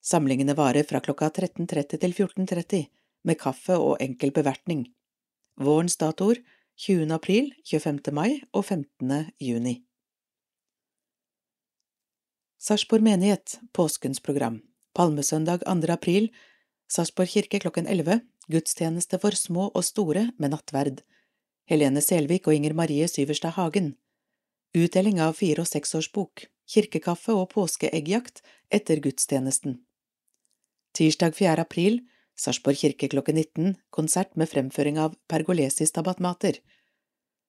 Samlingene varer fra klokka 13.30 til 14.30 med kaffe og enkel bevertning. Vårens datoer 20. april, 25. mai og 15. juni. Sarpsborg menighet, påskens program. Palmesøndag 2. april, Sarpsborg kirke klokken 11, gudstjeneste for små og store med nattverd. Helene Selvik og Inger Marie Syverstad Hagen. Utdeling av fire- og seksårsbok, kirkekaffe og påskeeggjakt etter gudstjenesten. Tirsdag 4. april, Sarpsborg kirke klokken 19, konsert med fremføring av pergolesis tabatmater.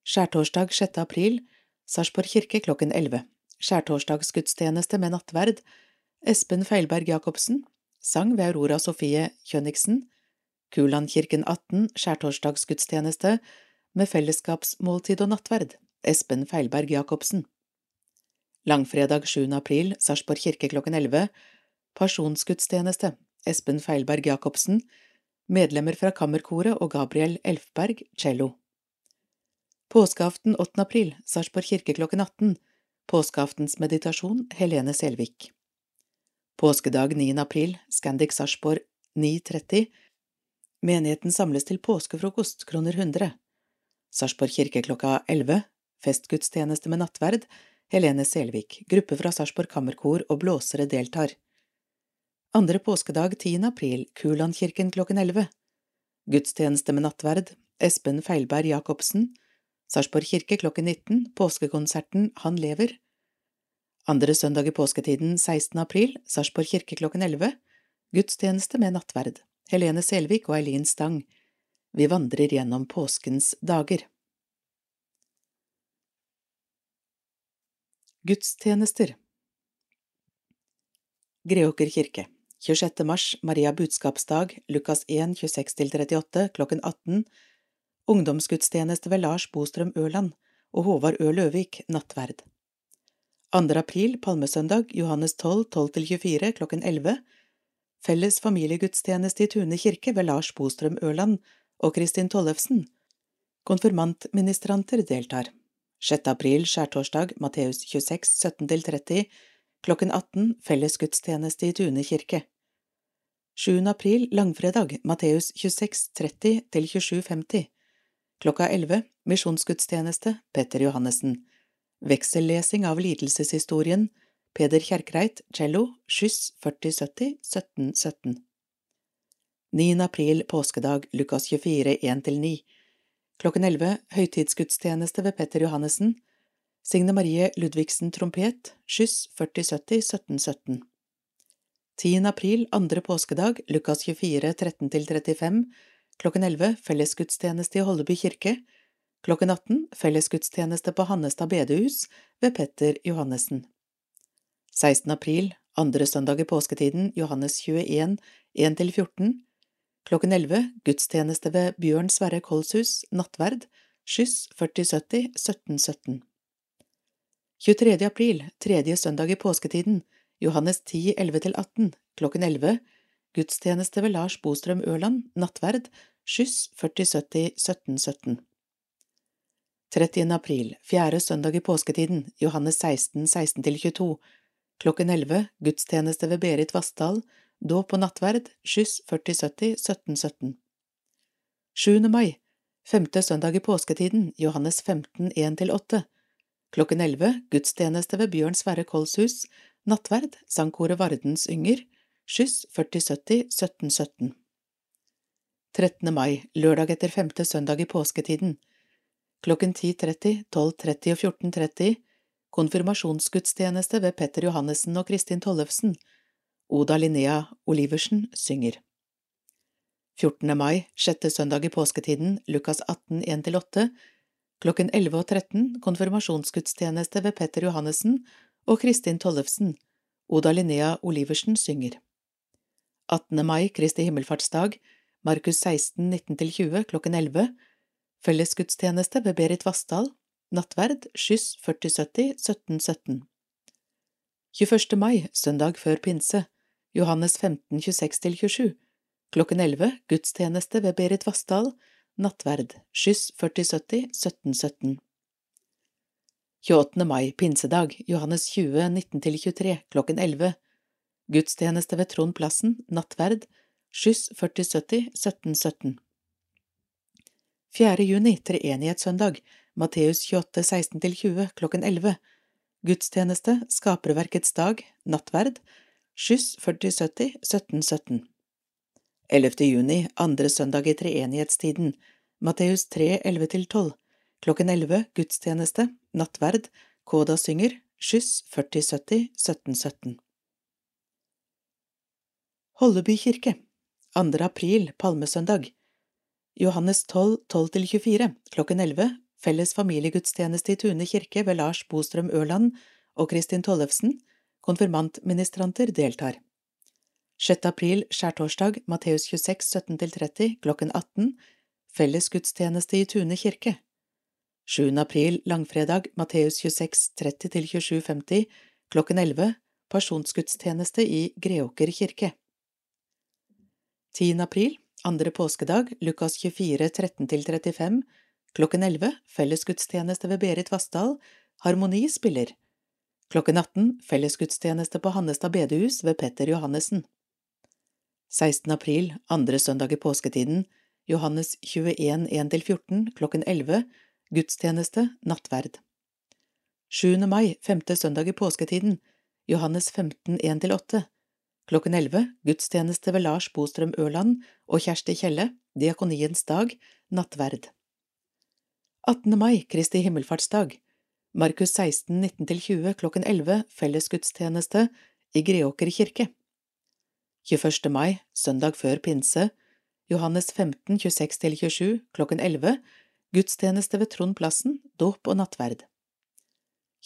Skjærtorsdag 6. april, Sarpsborg kirke klokken 11. Skjærtorsdagsgudstjeneste med nattverd. Espen Feilberg Jacobsen. Sang ved Aurora Sofie Kjønniksen. Kulandkirken 18, skjærtorsdagsgudstjeneste med fellesskapsmåltid og nattverd. Espen Feilberg Jacobsen. Langfredag 7. april, Sarpsborg kirke klokken 11. Pasjonsgudstjeneste Espen Feilberg Jacobsen, medlemmer fra Kammerkoret og Gabriel Elfberg, cello. Påskeaften 8. april, Sarpsborg kirke klokken 18, påskeaftens meditasjon, Helene Selvik. Påskedag 9. april, Scandic Sarpsborg 9.30, menigheten samles til påskefrokost, kroner 100. Sarpsborg kirke klokka 11, festgudstjeneste med nattverd, Helene Selvik, gruppe fra Sarpsborg Kammerkor og blåsere deltar. Andre påskedag 10. april, Kulandkirken klokken 11. Gudstjeneste med nattverd, Espen Feilberg Jacobsen. Sarpsborg kirke klokken 19, påskekonserten Han lever. Andre søndag i påsketiden 16. april, Sarpsborg kirke klokken 11. Gudstjeneste med nattverd, Helene Selvik og Eileen Stang. Vi vandrer gjennom påskens dager. Gudstjenester Greåker kirke 26. mars Maria budskapsdag Lukas 1, 26–38 klokken 18 Ungdomsgudstjeneste ved Lars Bostrøm Ørland og Håvard Ø. Løvik nattverd 2. april Palmesøndag Johannes 12, 12–24 klokken 11 Felles familiegudstjeneste i Tune kirke ved Lars Bostrøm Ørland og Kristin Tollefsen Konfirmantministranter deltar 6. april skjærtorsdag Matteus 26, 17–30 klokken 18 fellesgudstjeneste i Tune kirke. 7. april langfredag Matteus 26.30 til 27.50 Klokka 11 misjonsgudstjeneste Petter Johannessen Veksellesing av lidelseshistorien Peder Kjerkreit, cello, skyss 4070 1717 9. april påskedag Lukas 24 1–9 Klokken 11 høytidsgudstjeneste ved Petter Johannessen Signe Marie Ludvigsen trompet, skyss 4070 1717 10. april, andre påskedag, Lukas 24, 13–35, klokken 11 fellesgudstjeneste i Holleby kirke, klokken 18 fellesgudstjeneste på Hannestad bedehus ved Petter Johannessen. 16. april, andre søndag i påsketiden, Johannes 21, 1–14, klokken 11 gudstjeneste ved Bjørn Sverre Kolshus, nattverd, skyss 4070 1717. 23. april, tredje søndag i påsketiden, Johannes 10, 11–18, klokken 11, gudstjeneste ved Lars Bostrøm Ørland, nattverd, skyss 4070 1717. 30. april, fjerde søndag i påsketiden, Johannes 16, 16–22, klokken 11, gudstjeneste ved Berit Vassdal, dåp og nattverd, skyss 4070 1717. 7. mai, femte søndag i påsketiden, Johannes 15, 1–8, Klokken 11 gudstjeneste ved Bjørn Sverre Kolshus, nattverd, sangkoret Vardens Ynger, skyss 4070 1717. 13. mai, lørdag etter femte søndag i påsketiden, klokken 10.30, 12.30 og 14.30, konfirmasjonsgudstjeneste ved Petter Johannessen og Kristin Tollefsen, Oda Linnea Oliversen synger. 14. mai, sjette søndag i påsketiden, Lukas 18, 1–8, Klokken 11 og 13 konfirmasjonsgudstjeneste ved Petter Johannessen og Kristin Tollefsen. Oda Linnea Oliversen synger. 18. mai, Kristi himmelfartsdag, Markus 16, 19–20 klokken 11. Fellesgudstjeneste ved Berit Vassdal. Nattverd, skyss 4070 1717. 21. mai, søndag før pinse, Johannes 15, 26–27, klokken 11, gudstjeneste ved Berit Vassdal, nattverd, skyss 4070 1717 28. mai, pinsedag, Johannes 20, 19–23, klokken 11 Gudstjeneste ved Trond Plassen, nattverd, skyss 4070 1717 4. juni, treenighetssøndag, Matteus 28, 16–20, klokken 11 Gudstjeneste, Skaperverkets dag, nattverd, skyss 4070 1717 11. juni, andre søndag i treenighetstiden, Matteus 3, 11–12, klokken 11, gudstjeneste, nattverd, Koda synger, skyss 4070 1717. Holleby kirke, 2. april, palmesøndag, Johannes 12, 12–24, klokken 11, felles familiegudstjeneste i Tune kirke ved Lars Bostrøm Ørland og Kristin Tollefsen, konfirmantministranter deltar. 6. april, skjærtorsdag, Matteus 26, 17–30, klokken 18, felles gudstjeneste i Tune kirke. 7. april, langfredag, Matteus 26, 30–27,50, klokken 11, pasjonsgudstjeneste i Greåker kirke. 10. april, andre påskedag, Lukas 24, 13–35, klokken 11, fellesgudstjeneste ved Berit Vassdal, Harmoni spiller. Klokken 18, fellesgudstjeneste på Hannestad bedehus ved Petter Johannessen. 16. april, andre søndag i påsketiden, Johannes 21, 1–14, klokken 11, gudstjeneste, nattverd. 7. mai, femte søndag i påsketiden, Johannes 15, 1–8, klokken 11, gudstjeneste ved Lars Bostrøm Ørland og Kjersti Kjelle, diakoniens dag, nattverd. 18. mai, Kristi himmelfartsdag, Markus 16, 19–20, klokken 11, fellesgudstjeneste i Greåker kirke. 21. mai, søndag før pinse, Johannes 15, 26–27, klokken 11, gudstjeneste ved Trond Plassen, dåp og nattverd.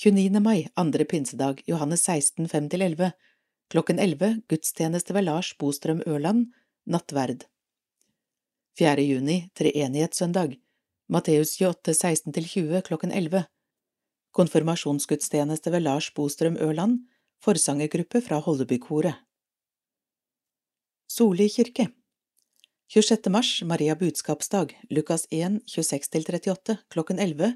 29. mai, andre pinsedag, Johannes 16, 5–11, klokken 11, gudstjeneste ved Lars Bostrøm Ørland, nattverd. 4. juni, treenighetssøndag, Matteus 28, 16–20, klokken 11, konfirmasjonsgudstjeneste ved Lars Bostrøm Ørland, forsangergruppe fra Hollebykoret. Soli kirke 26. mars, Maria budskapsdag, Lukas 1, 26–38, klokken 11,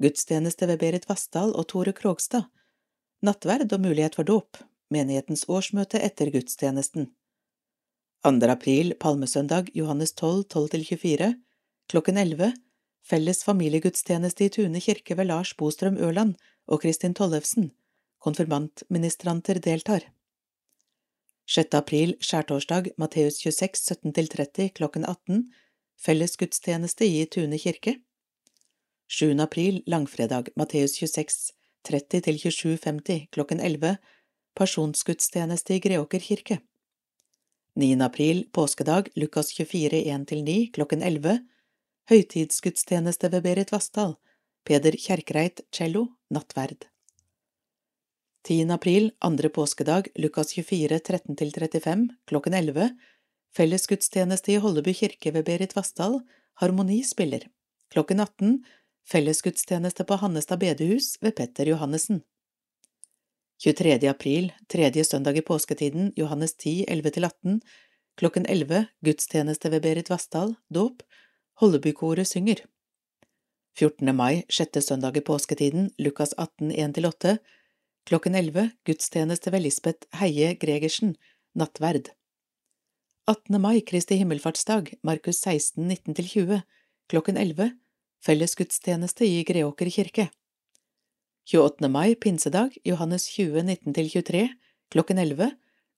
gudstjeneste ved Berit Vassdal og Tore Krogstad, nattverd og mulighet for dåp, menighetens årsmøte etter gudstjenesten. 2. april, palmesøndag, Johannes 12, 12–24, klokken 11, felles familiegudstjeneste i Tune kirke ved Lars Bostrøm Ørland og Kristin Tollefsen, konfirmantministranter deltar. 6. april, skjærtorsdag, Matteus 26, 17–30, klokken 18, felles gudstjeneste i Tune kirke. 7. april, langfredag, Matteus 26, 30–27.50, klokken 11, pasjonsgudstjeneste i Greåker kirke. 9. april, påskedag, Lukas 24, 1–9, klokken 11, høytidsgudstjeneste ved Berit Vassdal, Peder Kjerkreit, cello, nattverd. 10. april, andre påskedag, Lukas 24, 13–35, klokken 11, fellesgudstjeneste i Holleby kirke ved Berit Vassdal, Harmoni spiller, klokken 18, fellesgudstjeneste på Hannestad bedehus ved Petter Johannessen. 23. april, tredje søndag i påsketiden, Johannes 10, 11–18, klokken 11, gudstjeneste ved Berit Vassdal, dåp, Hollebykoret synger. 14. mai, sjette søndag i påsketiden, Lukas 18, 1–8, Klokken 11 gudstjeneste ved Lisbeth Heie Gregersen, nattverd. 18. mai, Kristi himmelfartsdag, Markus 16, 19–20, klokken 11, felles gudstjeneste i Greåker kirke. 28. mai, pinsedag, Johannes 20, 19–23, klokken 11,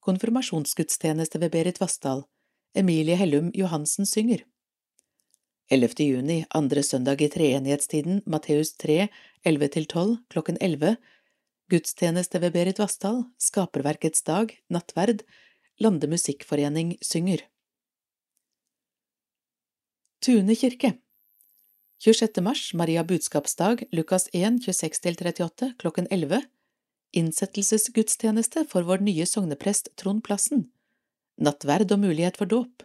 konfirmasjonsgudstjeneste ved Berit Vassdal, Emilie Hellum Johansen synger. 11. juni, andre søndag i treenighetstiden, Matteus 3, 11–12, klokken 11, Gudstjeneste ved Berit Vassdal, Skaperverkets dag, nattverd, Lande Musikkforening synger. Tune kirke 26. mars, Maria budskapsdag, Lukas 1, 26–38, klokken 11, innsettelsesgudstjeneste for vår nye sogneprest Trond Plassen, nattverd og mulighet for dåp,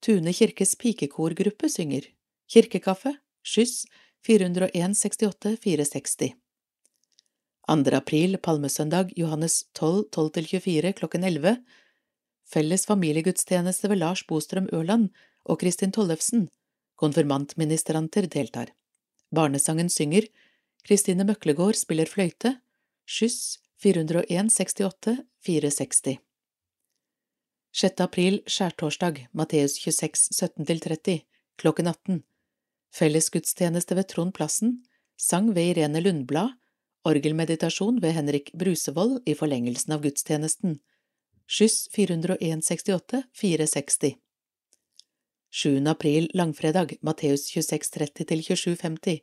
Tune kirkes pikekorgruppe synger, kirkekaffe, skyss, 401 68 460. 2. april, palmesøndag, Johannes 12, 12–24, klokken 11, felles familiegudstjeneste ved Lars Bostrøm Ørland og Kristin Tollefsen, konfirmantministranter deltar. Barnesangen synger, Kristine Møklegård spiller fløyte, skyss 401 68 460. 6. april, skjærtorsdag, Matteus 26, 17–30, klokken 18, felles gudstjeneste ved Trond Plassen, sang ved Irene Lundblad Orgelmeditasjon ved Henrik Brusevold i forlengelsen av gudstjenesten. Skyss 401 68 460 7. april langfredag Matteus 26 30 til 27 50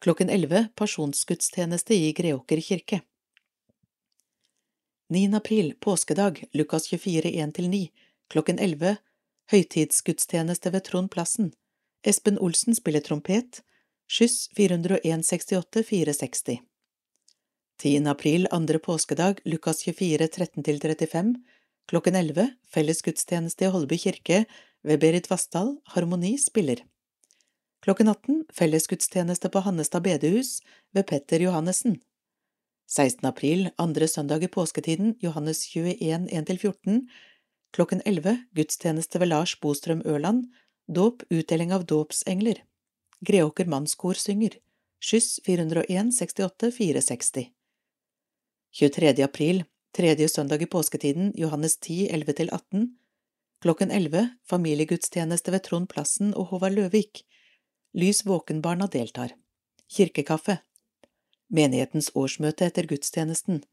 Klokken 11 Pasjonsgudstjeneste i Greåker kirke 9. april påskedag Lukas 24 1 9 Klokken 11 Høytidsgudstjeneste ved Trond Plassen Espen Olsen spiller trompet Skyss 401 68 460 10. april, andre påskedag, Lukas 24, 13–35, klokken 11, felles gudstjeneste i Holby kirke ved Berit Vassdal, Harmoni spiller. Klokken 18, felles gudstjeneste på Hannestad bedehus ved Petter Johannessen. 16. april, andre søndag i påsketiden, Johannes 21, 1–14, klokken 11, gudstjeneste ved Lars Bostrøm Ørland, dåp, utdeling av dåpsengler. Greåker mannskor synger. Skyss 401 68 460. 23. april, tredje søndag i påsketiden, Johannes 10, 11–18, klokken 11, familiegudstjeneste ved Trond Plassen og Håvard Løvik, Lys våkenbarna deltar, kirkekaffe, menighetens årsmøte etter gudstjenesten,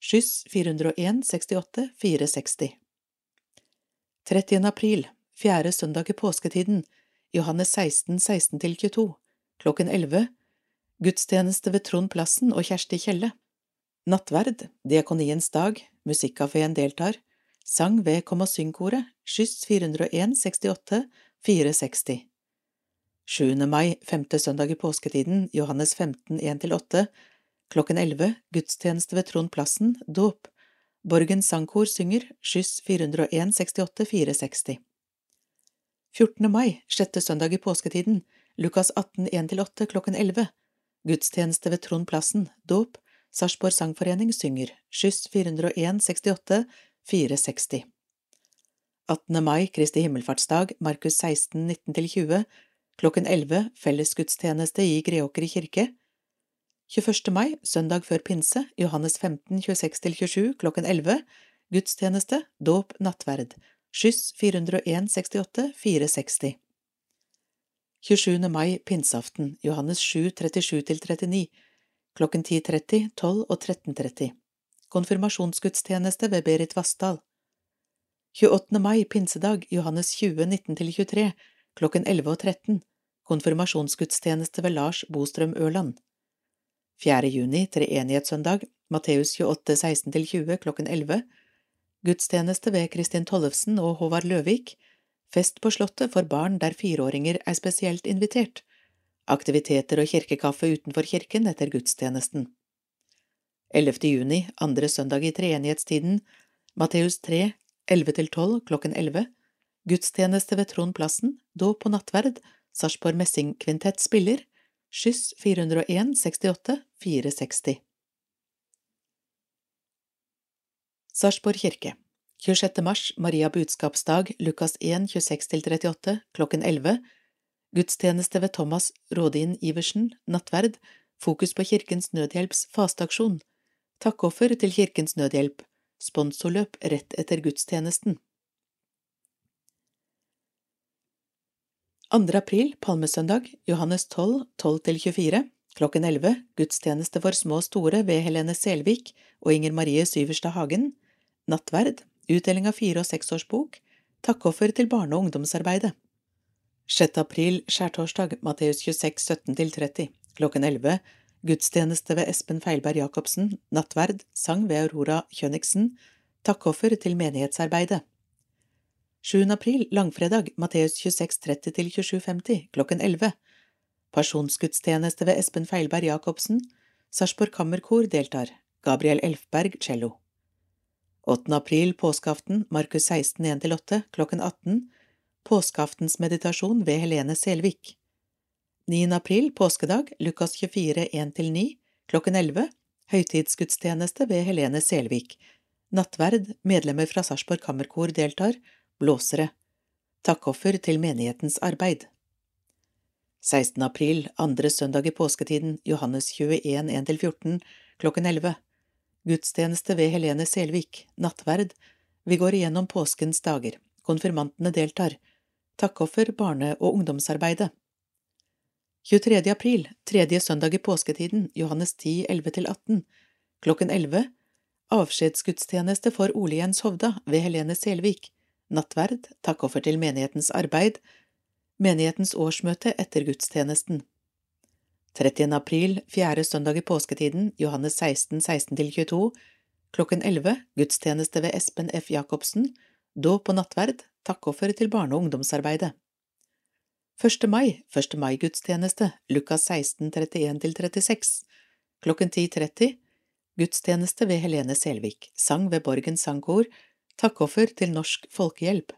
skyss 401 68 460. 30. april, fjerde søndag i påsketiden, Johannes 16, 16–22, klokken 11, gudstjeneste ved Trond Plassen og Kjersti Kjelle. Nattverd, Diakoniens dag, Musikkafeen deltar, sang ved Kom og syng-koret, skyss 401 68 460. 7. mai, femte søndag i påsketiden, Johannes 15 1–8, klokken 11 gudstjeneste ved Trond Plassen, dåp. Borgen Sangkor synger, skyss 401 68 460. 14. mai, sjette søndag i påsketiden, Lukas 18 1–8 klokken 11. Gudstjeneste ved Trond Plassen, dåp. Sarpsborg Sangforening synger, skyss 401 68 460. 18. mai, Kristi himmelfartsdag, Markus 16 19–20, klokken 11 fellesgudstjeneste i Greåker kirke. 21. mai, søndag før pinse, Johannes 15 26–27 klokken 11, gudstjeneste, dåp, nattverd, skyss 401 68 460. 27. mai, pinseaften, Johannes 7 37–39, klokken 10.30, 12 og 13.30. Konfirmasjonsgudstjeneste ved Berit Vassdal. 28. mai, pinsedag, Johannes 20 19–23, klokken 11 og 13. Konfirmasjonsgudstjeneste ved Lars Bostrøm Ørland. 4. juni, treenighetssøndag, Matteus 28 16–20 klokken 11. Gudstjeneste ved Kristin Tollefsen og Håvard Løvik. Fest på Slottet for barn der fireåringer er spesielt invitert. Aktiviteter og kirkekaffe utenfor kirken etter gudstjenesten. 11. juni, andre søndag i treenighetstiden, Matteus 3, 11–12 klokken 11. Gudstjeneste ved Trond Plassen, dåp og nattverd, Sarpsborg Messingkvintett spiller, skyss 401 68 460. Sarpsborg kirke 26. mars, Maria budskapsdag, Lukas 1, 26–38, klokken 11. Gudstjeneste ved Thomas Rådin Iversen, nattverd, fokus på Kirkens Nødhjelps fasteaksjon, takkoffer til Kirkens Nødhjelp, sponsorløp rett etter gudstjenesten. 2. april, palmesøndag, Johannes 12, 12–24, klokken 11, gudstjeneste for små og store ved Helene Selvik og Inger Marie Syverstad Hagen, nattverd, utdeling av fire- og seksårsbok, takkoffer til barne- og ungdomsarbeidet. 6. april, skjærtorsdag, Matteus 26, 17–30, klokken 11, gudstjeneste ved Espen Feilberg Jacobsen, nattverd, sang ved Aurora Kjønniksen, takkoffer til menighetsarbeidet. 7. april, langfredag, Matteus 26, 30–2750, klokken 11, Pasjonsgudstjeneste ved Espen Feilberg Jacobsen, Sarpsborg Kammerkor deltar, Gabriel Elfberg cello. 8. april, påskeaften, Markus 16, 1–8, klokken 18, Påskeaftensmeditasjon ved Helene Selvik. 9. april, påskedag, Lukas 24, 1–9, klokken 11, høytidsgudstjeneste ved Helene Selvik. Nattverd, medlemmer fra Sarpsborg Kammerkor deltar, blåsere. Takkoffer til menighetens arbeid. 16. april, andre søndag i påsketiden, Johannes 21, 1–14, klokken 11. Gudstjeneste ved Helene Selvik, nattverd. Vi går igjennom påskens dager. Konfirmantene deltar. Takkoffer barne- og ungdomsarbeidet. 23. april, tredje søndag i påsketiden, Johannes 10, 11–18, klokken 11, avskjedsgudstjeneste for Ole Jens Hovda ved Helene Selvik, nattverd, takkoffer til menighetens arbeid, menighetens årsmøte etter gudstjenesten. 30. april, fjerde søndag i påsketiden, Johannes 16, 16–22, klokken 11, gudstjeneste ved Espen F. Jacobsen, dåp og nattverd, takkoffer til barne- og ungdomsarbeidet. 1. mai, 1. mai-gudstjeneste, Lukas 16, 31–36, klokken 10.30, gudstjeneste ved Helene Selvik, sang ved Borgen sangkor, takkoffer til Norsk Folkehjelp.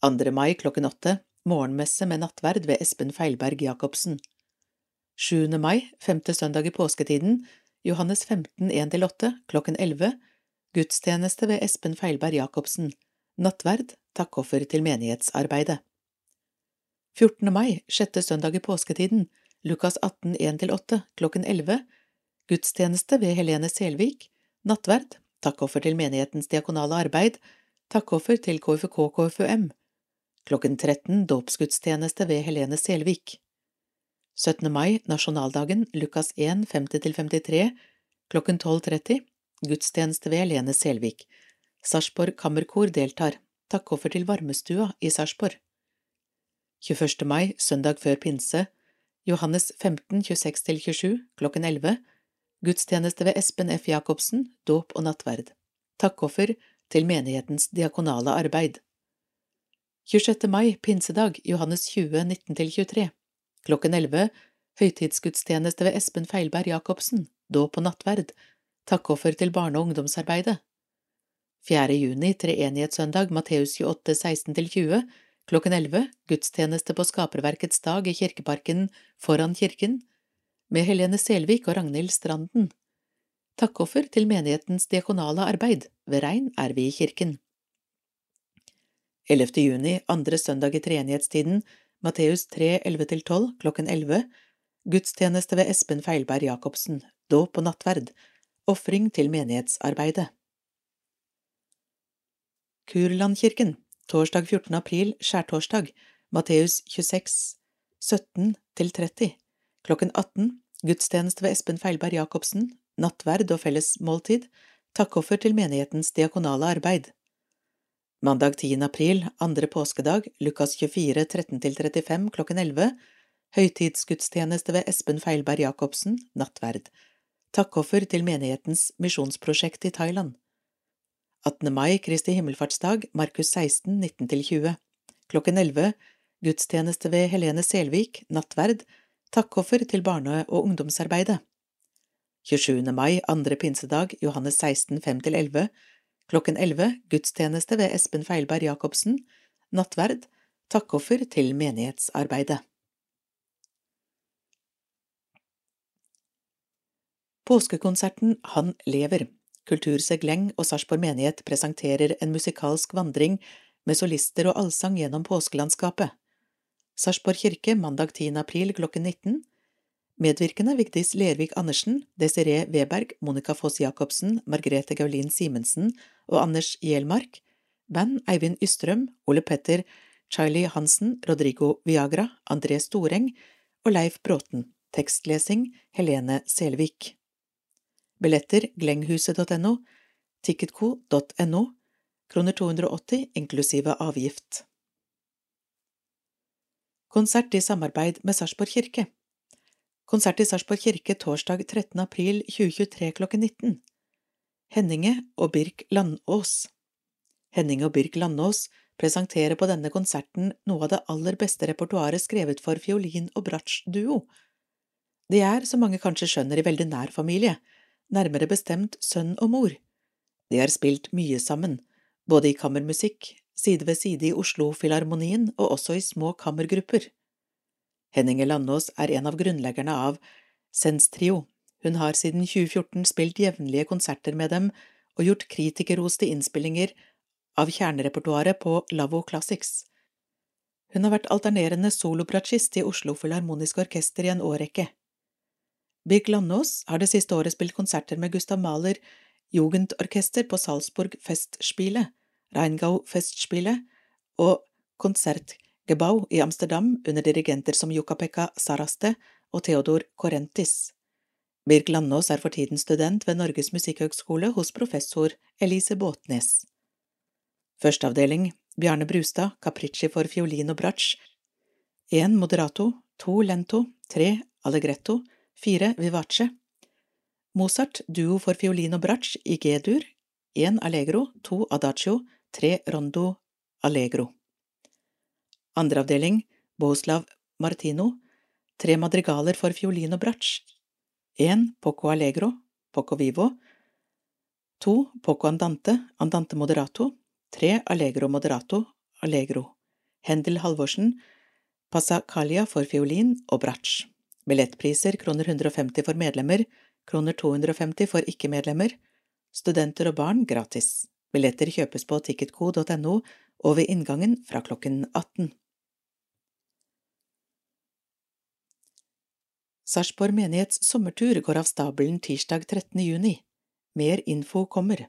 2. mai klokken 8, morgenmesse med nattverd ved Espen Feilberg Jacobsen. 7. mai, femte søndag i påsketiden, Johannes 15, 1–8, klokken 11, gudstjeneste ved Espen Feilberg Jacobsen, nattverd, takkoffer til menighetsarbeidet. 14. mai, sjette søndag i påsketiden, Lukas 18, 1–8, klokken 11, gudstjeneste ved Helene Selvik, nattverd, takkoffer til menighetens diakonale arbeid, takkoffer til KFK-KFUM, klokken 13, dåpsgudstjeneste ved Helene Selvik. 17. mai, nasjonaldagen, Lukas 1, 50–53, klokken 12.30, gudstjeneste ved Lene Selvik. Sarpsborg Kammerkor deltar, takkoffer til varmestua i Sarpsborg. 21. mai, søndag før pinse, Johannes 15, 26–27, klokken 11, gudstjeneste ved Espen F. Jacobsen, dåp og nattverd. Takkoffer til menighetens diakonale arbeid. 26. mai, pinsedag, Johannes 20, 19–23, klokken 11, høytidsgudstjeneste ved Espen Feilberg Jacobsen, dåp og nattverd, takkoffer til barne- og ungdomsarbeidet. 4. juni, treenighetssøndag, Matteus 28, 16–20, klokken 11, gudstjeneste på Skaperverkets dag i Kirkeparken foran kirken, med Helene Selvik og Ragnhild Stranden. Takkoffer til menighetens diakonale arbeid, ved regn er vi i kirken. 11. juni, andre søndag i treenighetstiden, Matteus 3, 11–12, klokken 11, gudstjeneste ved Espen Feilberg Jacobsen, dåp og nattverd, ofring til menighetsarbeidet. Kurlandkirken, torsdag 14. april, skjærtorsdag, Matteus 26, 17–30, klokken 18, gudstjeneste ved Espen Feilberg Jacobsen, nattverd og felles måltid, takkoffer til menighetens diakonale arbeid. Mandag 10. april, andre påskedag, Lukas 24, 13–35, klokken 11, høytidsgudstjeneste ved Espen Feilberg Jacobsen, nattverd, takkoffer til menighetens misjonsprosjekt i Thailand. 18. mai, Kristi himmelfartsdag, Markus 16, 19–20, klokken 11, gudstjeneste ved Helene Selvik, nattverd, takkoffer til barne- og ungdomsarbeidet. 27. mai, andre pinsedag, Johannes 16, 5–11, klokken 11, gudstjeneste ved Espen Feilberg Jacobsen, nattverd, takkoffer til menighetsarbeidet. Påskekonserten Han lever Kultursegleng og Sarpsborg menighet presenterer en musikalsk vandring med solister og allsang gjennom påskelandskapet. Sarpsborg kirke mandag 10. april klokken 19. Medvirkende Vigdis Lervik Andersen, Desiree Weberg, Monica Foss Jacobsen, Margrethe Gaulin Simensen og Anders Gjelmark. Band Eivind Ystrøm, Ole Petter, Charlie Hansen, Rodrigo Viagra, André Storeng og Leif Bråten. Tekstlesing Helene Selvik. Billetter glenghuset.no, ticketco.no, kroner 280 inklusive avgift. Konsert i samarbeid med Sarpsborg kirke Konsert i Sarpsborg kirke torsdag 13. april 2023 klokken 19. Henninge og Birk Landås Henninge og Birk Landås presenterer på denne konserten noe av det aller beste repertoaret skrevet for fiolin- og bratsj-duo. De er, som mange kanskje skjønner, i veldig nær familie, nærmere bestemt sønn og mor. De har spilt mye sammen, både i kammermusikk, side ved side i Oslo-filharmonien og også i små kammergrupper. Henninge Landås er en av grunnleggerne av Sens-trio. Hun har siden 2014 spilt jevnlige konserter med dem og gjort kritikerroste innspillinger av kjernerepertoaret på Lavvo Classics. Hun har vært alternerende solobratsjist i Oslo Filharmoniske Orkester i en årrekke. Birk Landås har det siste året spilt konserter med Gustav Mahler Jugendorkester på Salzburg Festspiele, Reingau Festspiele og Konsertgebau i Amsterdam under dirigenter som Jukka-Pekka Saraste og Theodor Korentis. Birk Landås er for tiden student ved Norges musikkhøgskole hos professor Elise Båtnes. Førsteavdeling Bjarne Brustad, Capricci for fiolin og bratsj, én moderato, to lento, tre allegretto, fire vivace. Mozart duo for fiolin og bratsj i G-dur, én allegro, to adagio, tre rondo allegro. Andre avdeling Bohuslav Martino, tre madrigaler for fiolin og bratsj, én poco allegro, poco vivo, 2. poco andante, andante moderato, 3. allegro moderato, allegro. Hendel Halvorsen, Passacalia for fiolin og bratsj. Billettpriser kroner 150 for medlemmer, kroner 250 for ikke-medlemmer. Studenter og barn gratis. Billetter kjøpes på ticketco.no og ved inngangen fra klokken 18. Sarpsborg menighets sommertur går av stabelen tirsdag 13. juni. Mer info kommer.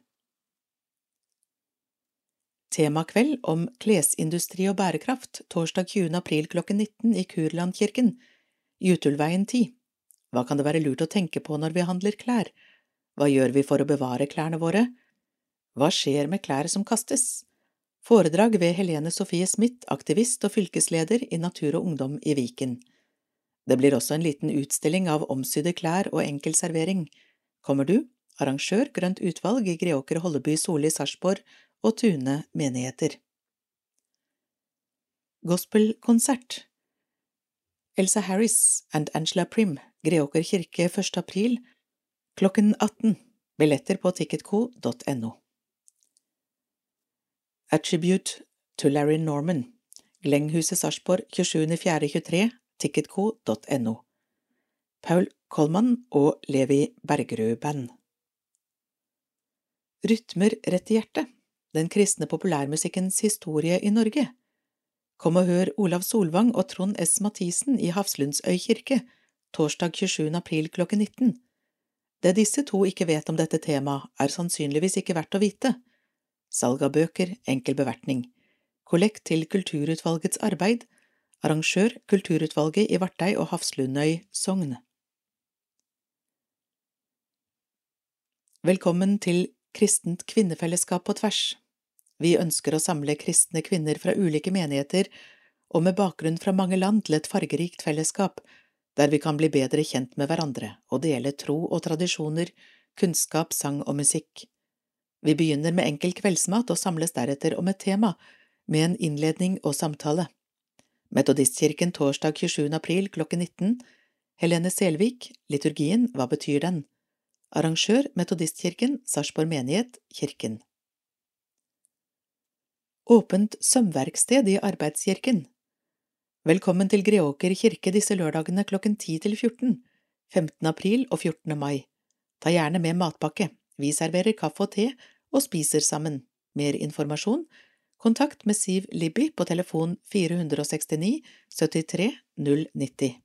Temakveld om klesindustri og bærekraft torsdag 20. april klokken 19 i Kurlandkirken Jutulveien 10 Hva kan det være lurt å tenke på når vi handler klær? Hva gjør vi for å bevare klærne våre? Hva skjer med klær som kastes? Foredrag ved Helene Sofie Smith, aktivist og fylkesleder i Natur og Ungdom i Viken. Det blir også en liten utstilling av omsydde klær og enkel servering. Kommer du? Arrangør Grønt utvalg i Greåker, Holleby, Soli, Sarpsborg og Tune menigheter. Gospelkonsert Elsa Harris and Angela Prim, Greåker kirke 1. april, klokken 18. Billetter på ticketco.no. Attribute to Larry Norman, Glenghuset Sarpsborg 27.4.23, ticketco.no. Paul Kolman og Levi Bergerud Band. Rytmer rett i hjertet, den kristne populærmusikkens historie i Norge. Kom og hør Olav Solvang og Trond S. Mathisen i Hafslundsøy kirke, torsdag 27. april klokken 19. Det disse to ikke vet om dette temaet, er sannsynligvis ikke verdt å vite. Salg av bøker, enkel bevertning. Kollekt til Kulturutvalgets arbeid. Arrangør Kulturutvalget i Vartei og Hafslundøy Sogn. Velkommen til Kristent kvinnefellesskap på tvers. Vi ønsker å samle kristne kvinner fra ulike menigheter og med bakgrunn fra mange land til et fargerikt fellesskap, der vi kan bli bedre kjent med hverandre og dele tro og tradisjoner, kunnskap, sang og musikk. Vi begynner med enkel kveldsmat og samles deretter om et tema, med en innledning og samtale. Metodistkirken torsdag 27. april klokken 19 Helene Selvik, liturgien Hva betyr den? Arrangør Metodistkirken, Sarpsborg menighet, Kirken. Åpent sømverksted i Arbeidskirken Velkommen til Greåker kirke disse lørdagene klokken 10 til 14, 15. april og 14. mai. Ta gjerne med matpakke, vi serverer kaffe og te og spiser sammen. Mer informasjon, kontakt med Siv Libby på telefon 469 73 090.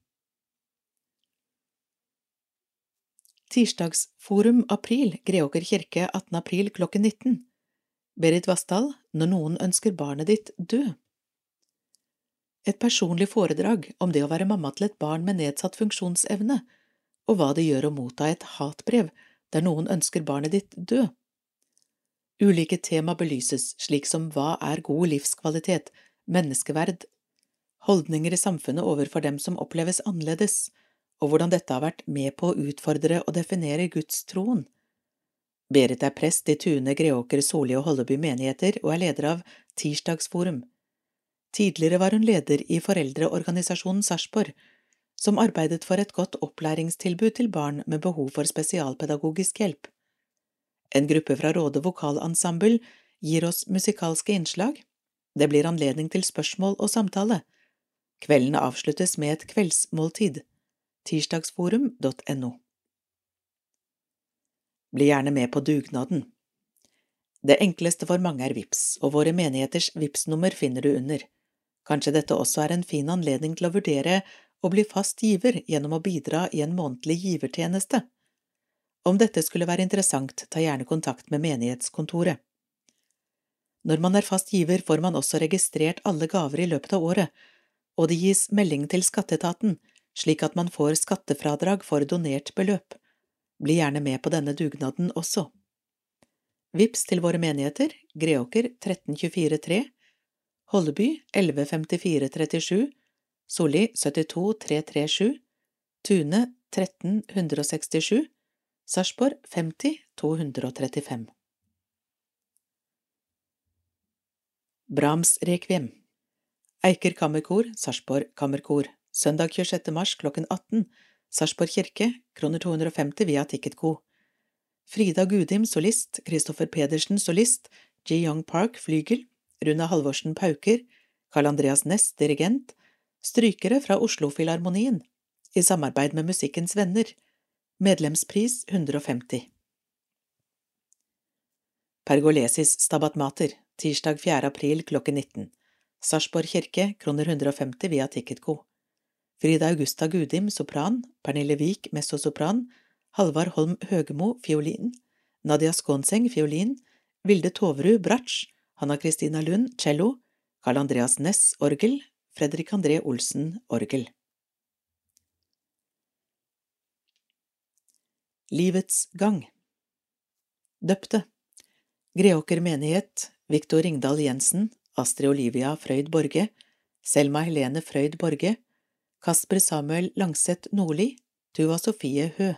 Tirsdagsforum april, Greåker kirke 18. april klokken 19. Berit Vassdal, Når noen ønsker barnet ditt død. Et personlig foredrag om det å være mamma til et barn med nedsatt funksjonsevne, og hva det gjør å motta et hatbrev der noen ønsker barnet ditt død. Ulike tema belyses, slik som hva er god livskvalitet, menneskeverd, holdninger i samfunnet overfor dem som oppleves annerledes, og hvordan dette har vært med på å utfordre og definere gudstroen. Berit er prest i Tune, Greåker, Soli og Holleby menigheter og er leder av Tirsdagsforum. Tidligere var hun leder i foreldreorganisasjonen Sarpsborg, som arbeidet for et godt opplæringstilbud til barn med behov for spesialpedagogisk hjelp. En gruppe fra Råde vokalensemble gir oss musikalske innslag. Det blir anledning til spørsmål og samtale. Kvelden avsluttes med et kveldsmåltid tirsdagsforum.no. Bli gjerne med på dugnaden. Det enkleste for mange er VIPS, og våre menigheters VIPS-nummer finner du under. Kanskje dette også er en fin anledning til å vurdere å bli fast giver gjennom å bidra i en månedlig givertjeneste. Om dette skulle være interessant, ta gjerne kontakt med menighetskontoret. Når man er fast giver, får man også registrert alle gaver i løpet av året, og det gis melding til skatteetaten, slik at man får skattefradrag for donert beløp. Bli gjerne med på denne dugnaden også. Vips til våre menigheter Greåker 13243 Holleby 115437 Solli 72337 Tune 13167 Sarpsborg 50 235 Brahms Rekviem Eiker Kammerkor, Sarpsborg Kammerkor. Søndag 26. mars klokken 18, Sarpsborg kirke, kroner 250 via Ticketco. Frida Gudim solist, Kristoffer Pedersen solist, Ji Young Park flygel, Rune Halvorsen pauker, Carl Andreas Næss dirigent, strykere fra Oslo-filharmonien, i samarbeid med Musikkens Venner, medlemspris 150. Pergolesis Stabat Mater, tirsdag 4. april klokken 19. Sarpsborg kirke, kroner 150 via Ticketco. Frida Augusta Gudim, sopran, Pernille Vik, mezzosopran, Halvard Holm Høgemo, fiolin, Nadia Skånseng, fiolin, Vilde Toverud, bratsj, Hanna Kristina Lund, cello, Carl Andreas Næss, orgel, Fredrik André Olsen, orgel. Livets gang Døpte Greåker menighet, Viktor Ringdal Jensen, Astrid Olivia Frøyd Borge, Selma Helene Frøyd Borge, Kasper Samuel Langseth Nordli, Tuva Sofie Hø.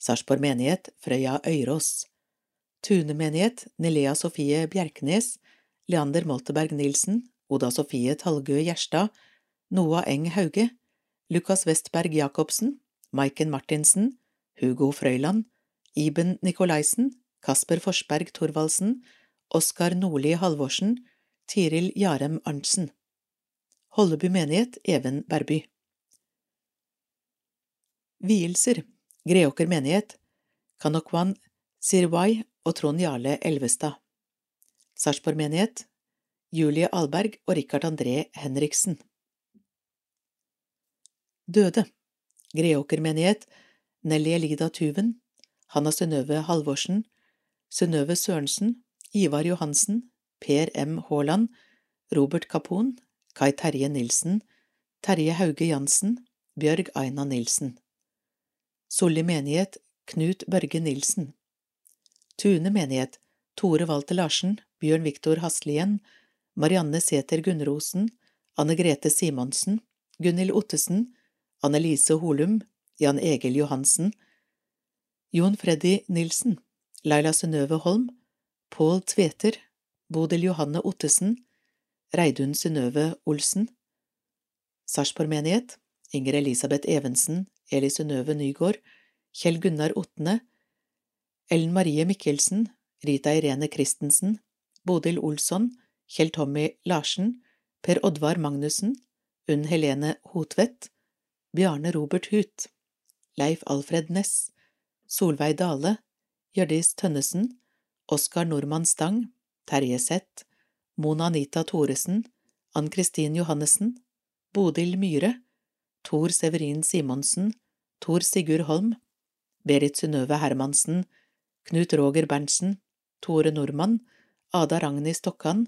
Sarpsborg menighet, Frøya Øyrås. Tune menighet, Nelea Sofie Bjerknes, Leander Molteberg Nilsen, Oda Sofie Talgø Gjerstad, Noah Eng Hauge, Lukas Westberg Jacobsen, Maiken Martinsen, Hugo Frøyland, Iben Nikolaisen, Kasper Forsberg Thorvaldsen, Oskar Nordli Halvorsen, Tiril Jarem Arntzen. Holleby menighet, Even Berby. Vielser, Greåker menighet, Kanokwan Sirwai og Trond Jarle Elvestad. Sarpsborg menighet, Julie Alberg og Rikard André Henriksen. Døde, Greåker menighet, Nelly Elida Tuven, Hanna Synnøve Halvorsen, Synnøve Sørensen, Ivar Johansen, Per M. Haaland, Robert Kapon, Kai Terje Nilsen, Terje Hauge Jansen, Bjørg Aina Nilsen. Solli menighet, Knut Børge Nilsen. Tune menighet, Tore Walter Larsen, Bjørn Viktor Haslien, Marianne Sæther Gunnrosen, Anne Grete Simonsen, Gunhild Ottesen, Annelise Holum, Jan Egil Johansen, Jon Freddy Nilsen, Laila Synnøve Holm, Pål Tveter, Bodil Johanne Ottesen, Reidun Synnøve Olsen, Sarpsborg menighet, Inger Elisabeth Evensen, Eli Synnøve Nygård, Kjell Gunnar Otne, Ellen Marie Mikkelsen, Rita Irene Christensen, Bodil Olsson, Kjell Tommy Larsen, Per Oddvar Magnussen, Unn Helene Hotvedt, Bjarne Robert Huth, Leif Alfred Næss, Solveig Dale, Hjørdis Tønnesen, Oskar Nordmann Stang, Terje Seth, Mona Anita Thoresen, Ann-Kristin Johannessen, Bodil Myhre, Tor Severin Simonsen, Tor Sigurd Holm, Berit Synnøve Hermansen, Knut Roger Berntsen, Tore Nordmann, Ada Ragnhild Stokkan,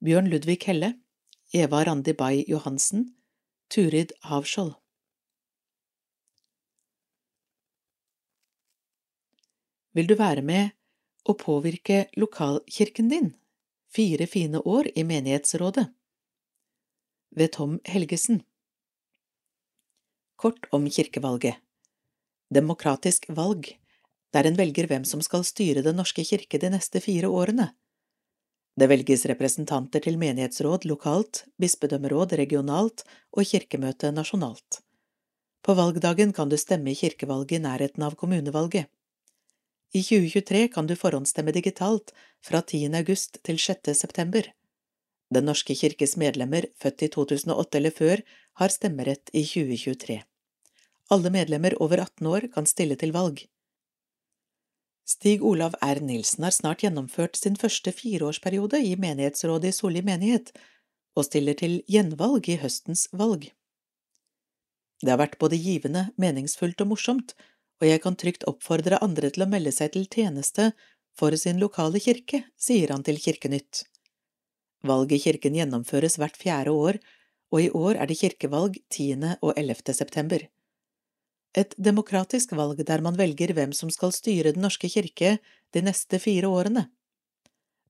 Bjørn Ludvig Helle, Eva Randi Bay Johansen, Turid Havskjold. Vil du være med å påvirke lokalkirken din? Fire fine år i menighetsrådet Ved Tom Helgesen Kort om kirkevalget Demokratisk valg, der en velger hvem som skal styre Den norske kirke de neste fire årene. Det velges representanter til menighetsråd lokalt, bispedømmeråd regionalt og kirkemøte nasjonalt. På valgdagen kan du stemme i kirkevalget i nærheten av kommunevalget. I 2023 kan du forhåndsstemme digitalt fra 10. august til 6. september. Den norske kirkes medlemmer født i 2008 eller før har stemmerett i 2023. Alle medlemmer over 18 år kan stille til valg. Stig Olav R. Nilsen har snart gjennomført sin første fireårsperiode i menighetsrådet i Solli menighet, og stiller til gjenvalg i høstens valg. Det har vært både givende, meningsfullt og morsomt, og jeg kan trygt oppfordre andre til å melde seg til tjeneste for sin lokale kirke, sier han til Kirkenytt. Valget i kirken gjennomføres hvert fjerde år, og i år er det kirkevalg 10. og 11. september. Et demokratisk valg der man velger hvem som skal styre Den norske kirke de neste fire årene.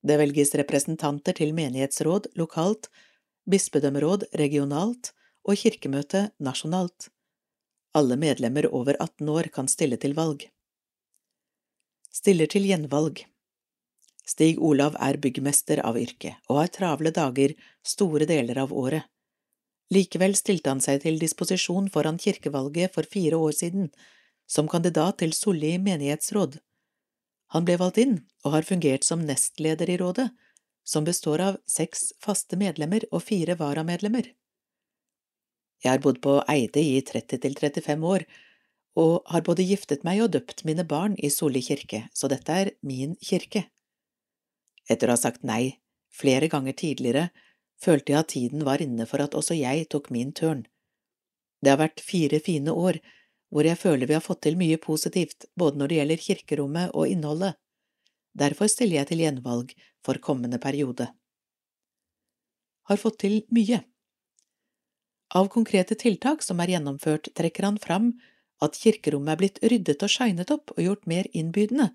Det velges representanter til menighetsråd lokalt, bispedømmeråd regionalt og kirkemøte nasjonalt. Alle medlemmer over 18 år kan stille til valg. Stiller til gjenvalg Stig Olav er byggmester av yrke og har travle dager store deler av året. Likevel stilte han seg til disposisjon foran kirkevalget for fire år siden, som kandidat til Solli menighetsråd. Han ble valgt inn og har fungert som nestleder i rådet, som består av seks faste medlemmer og fire varamedlemmer. Jeg har bodd på Eide i 30 til 35 år, og har både giftet meg og døpt mine barn i Solli kirke, så dette er min kirke. Etter å ha sagt nei flere ganger tidligere, følte jeg at tiden var inne for at også jeg tok min tørn. Det har vært fire fine år hvor jeg føler vi har fått til mye positivt både når det gjelder kirkerommet og innholdet. Derfor stiller jeg til gjenvalg for kommende periode. Har fått til mye. Av konkrete tiltak som er gjennomført, trekker han fram at kirkerommet er blitt ryddet og shinet opp og gjort mer innbydende,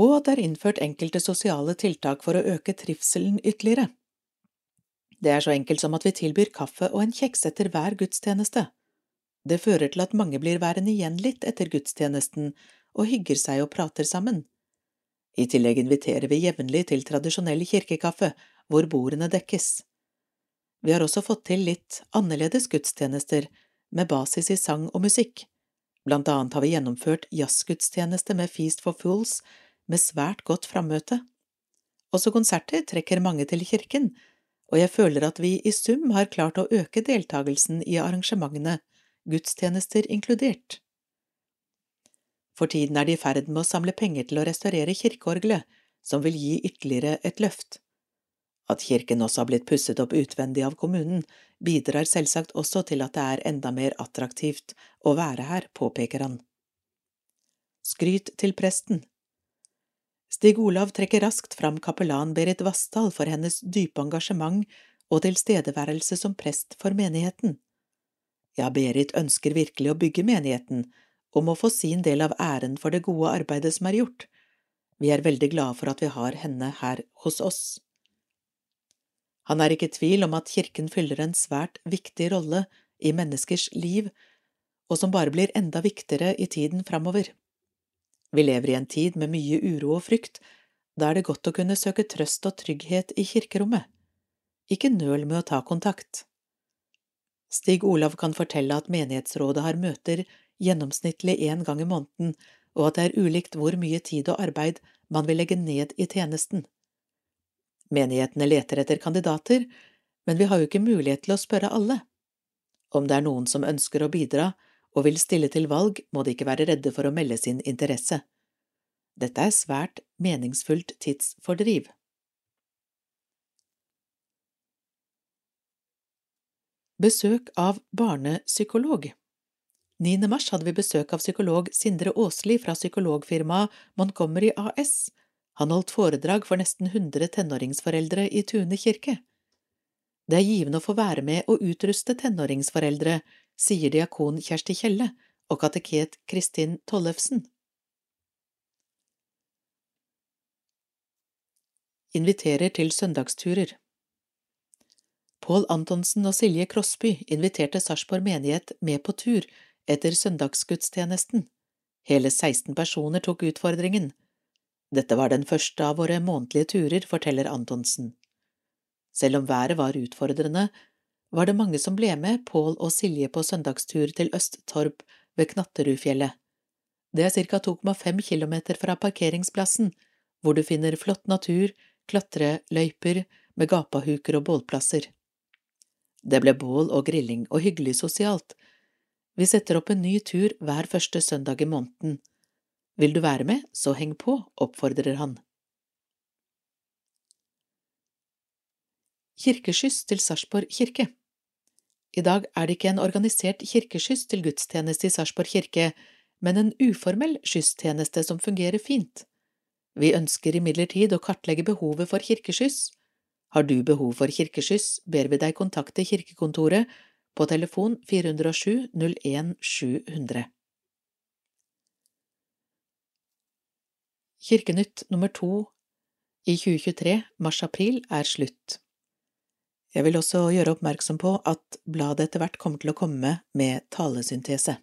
og at det er innført enkelte sosiale tiltak for å øke trivselen ytterligere. Det er så enkelt som at vi tilbyr kaffe og en kjeks etter hver gudstjeneste. Det fører til at mange blir værende igjen litt etter gudstjenesten og hygger seg og prater sammen. I tillegg inviterer vi jevnlig til tradisjonell kirkekaffe, hvor bordene dekkes. Vi har også fått til litt annerledes gudstjenester med basis i sang og musikk. Blant annet har vi gjennomført jazzgudstjeneste med Feast for Fools med svært godt frammøte. Også konserter trekker mange til kirken, og jeg føler at vi i sum har klart å øke deltakelsen i arrangementene, gudstjenester inkludert. For tiden er de i ferd med å samle penger til å restaurere kirkeorgelet, som vil gi ytterligere et løft. At kirken også har blitt pusset opp utvendig av kommunen, bidrar selvsagt også til at det er enda mer attraktivt å være her, påpeker han. Skryt til presten Stig Olav trekker raskt fram kapellan Berit Vassdal for hennes dype engasjement og tilstedeværelse som prest for menigheten. Ja, Berit ønsker virkelig å bygge menigheten, og må få sin del av æren for det gode arbeidet som er gjort. Vi er veldig glade for at vi har henne her hos oss. Han er ikke i tvil om at kirken fyller en svært viktig rolle i menneskers liv, og som bare blir enda viktigere i tiden framover. Vi lever i en tid med mye uro og frykt, da er det godt å kunne søke trøst og trygghet i kirkerommet. Ikke nøl med å ta kontakt. Stig Olav kan fortelle at menighetsrådet har møter gjennomsnittlig én gang i måneden, og at det er ulikt hvor mye tid og arbeid man vil legge ned i tjenesten. Menighetene leter etter kandidater, men vi har jo ikke mulighet til å spørre alle. Om det er noen som ønsker å bidra og vil stille til valg, må de ikke være redde for å melde sin interesse. Dette er svært meningsfullt tidsfordriv. Besøk av barnepsykolog 9. mars hadde vi besøk av psykolog Sindre Aasli fra psykologfirmaet Montgomery AS. Han holdt foredrag for nesten 100 tenåringsforeldre i Tune kirke. Det er givende å få være med og utruste tenåringsforeldre, sier diakon Kjersti Kjelle og kateket Kristin Tollefsen. Inviterer til søndagsturer. Pål Antonsen og Silje Krossby inviterte Sarpsborg menighet med på tur etter søndagsgudstjenesten. Hele 16 personer tok utfordringen. Dette var den første av våre månedlige turer, forteller Antonsen. Selv om været var utfordrende, var det mange som ble med Pål og Silje på søndagstur til Østtorp ved Knatterudfjellet. Det er ca 2,5 kilometer fra parkeringsplassen, hvor du finner flott natur, klatreløyper med gapahuker og bålplasser. Det ble bål og grilling og hyggelig sosialt. Vi setter opp en ny tur hver første søndag i måneden. Vil du være med, så heng på, oppfordrer han. Kirkeskyss til Sarpsborg kirke I dag er det ikke en organisert kirkeskyss til gudstjeneste i Sarpsborg kirke, men en uformell skysstjeneste som fungerer fint. Vi ønsker imidlertid å kartlegge behovet for kirkeskyss har du behov for kirkeskyss, ber vi deg kontakte kirkekontoret på telefon 407 01 700. Kirkenytt nummer to i 2023, mars–april, er slutt. Jeg vil også gjøre oppmerksom på at bladet etter hvert kommer til å komme med talesyntese.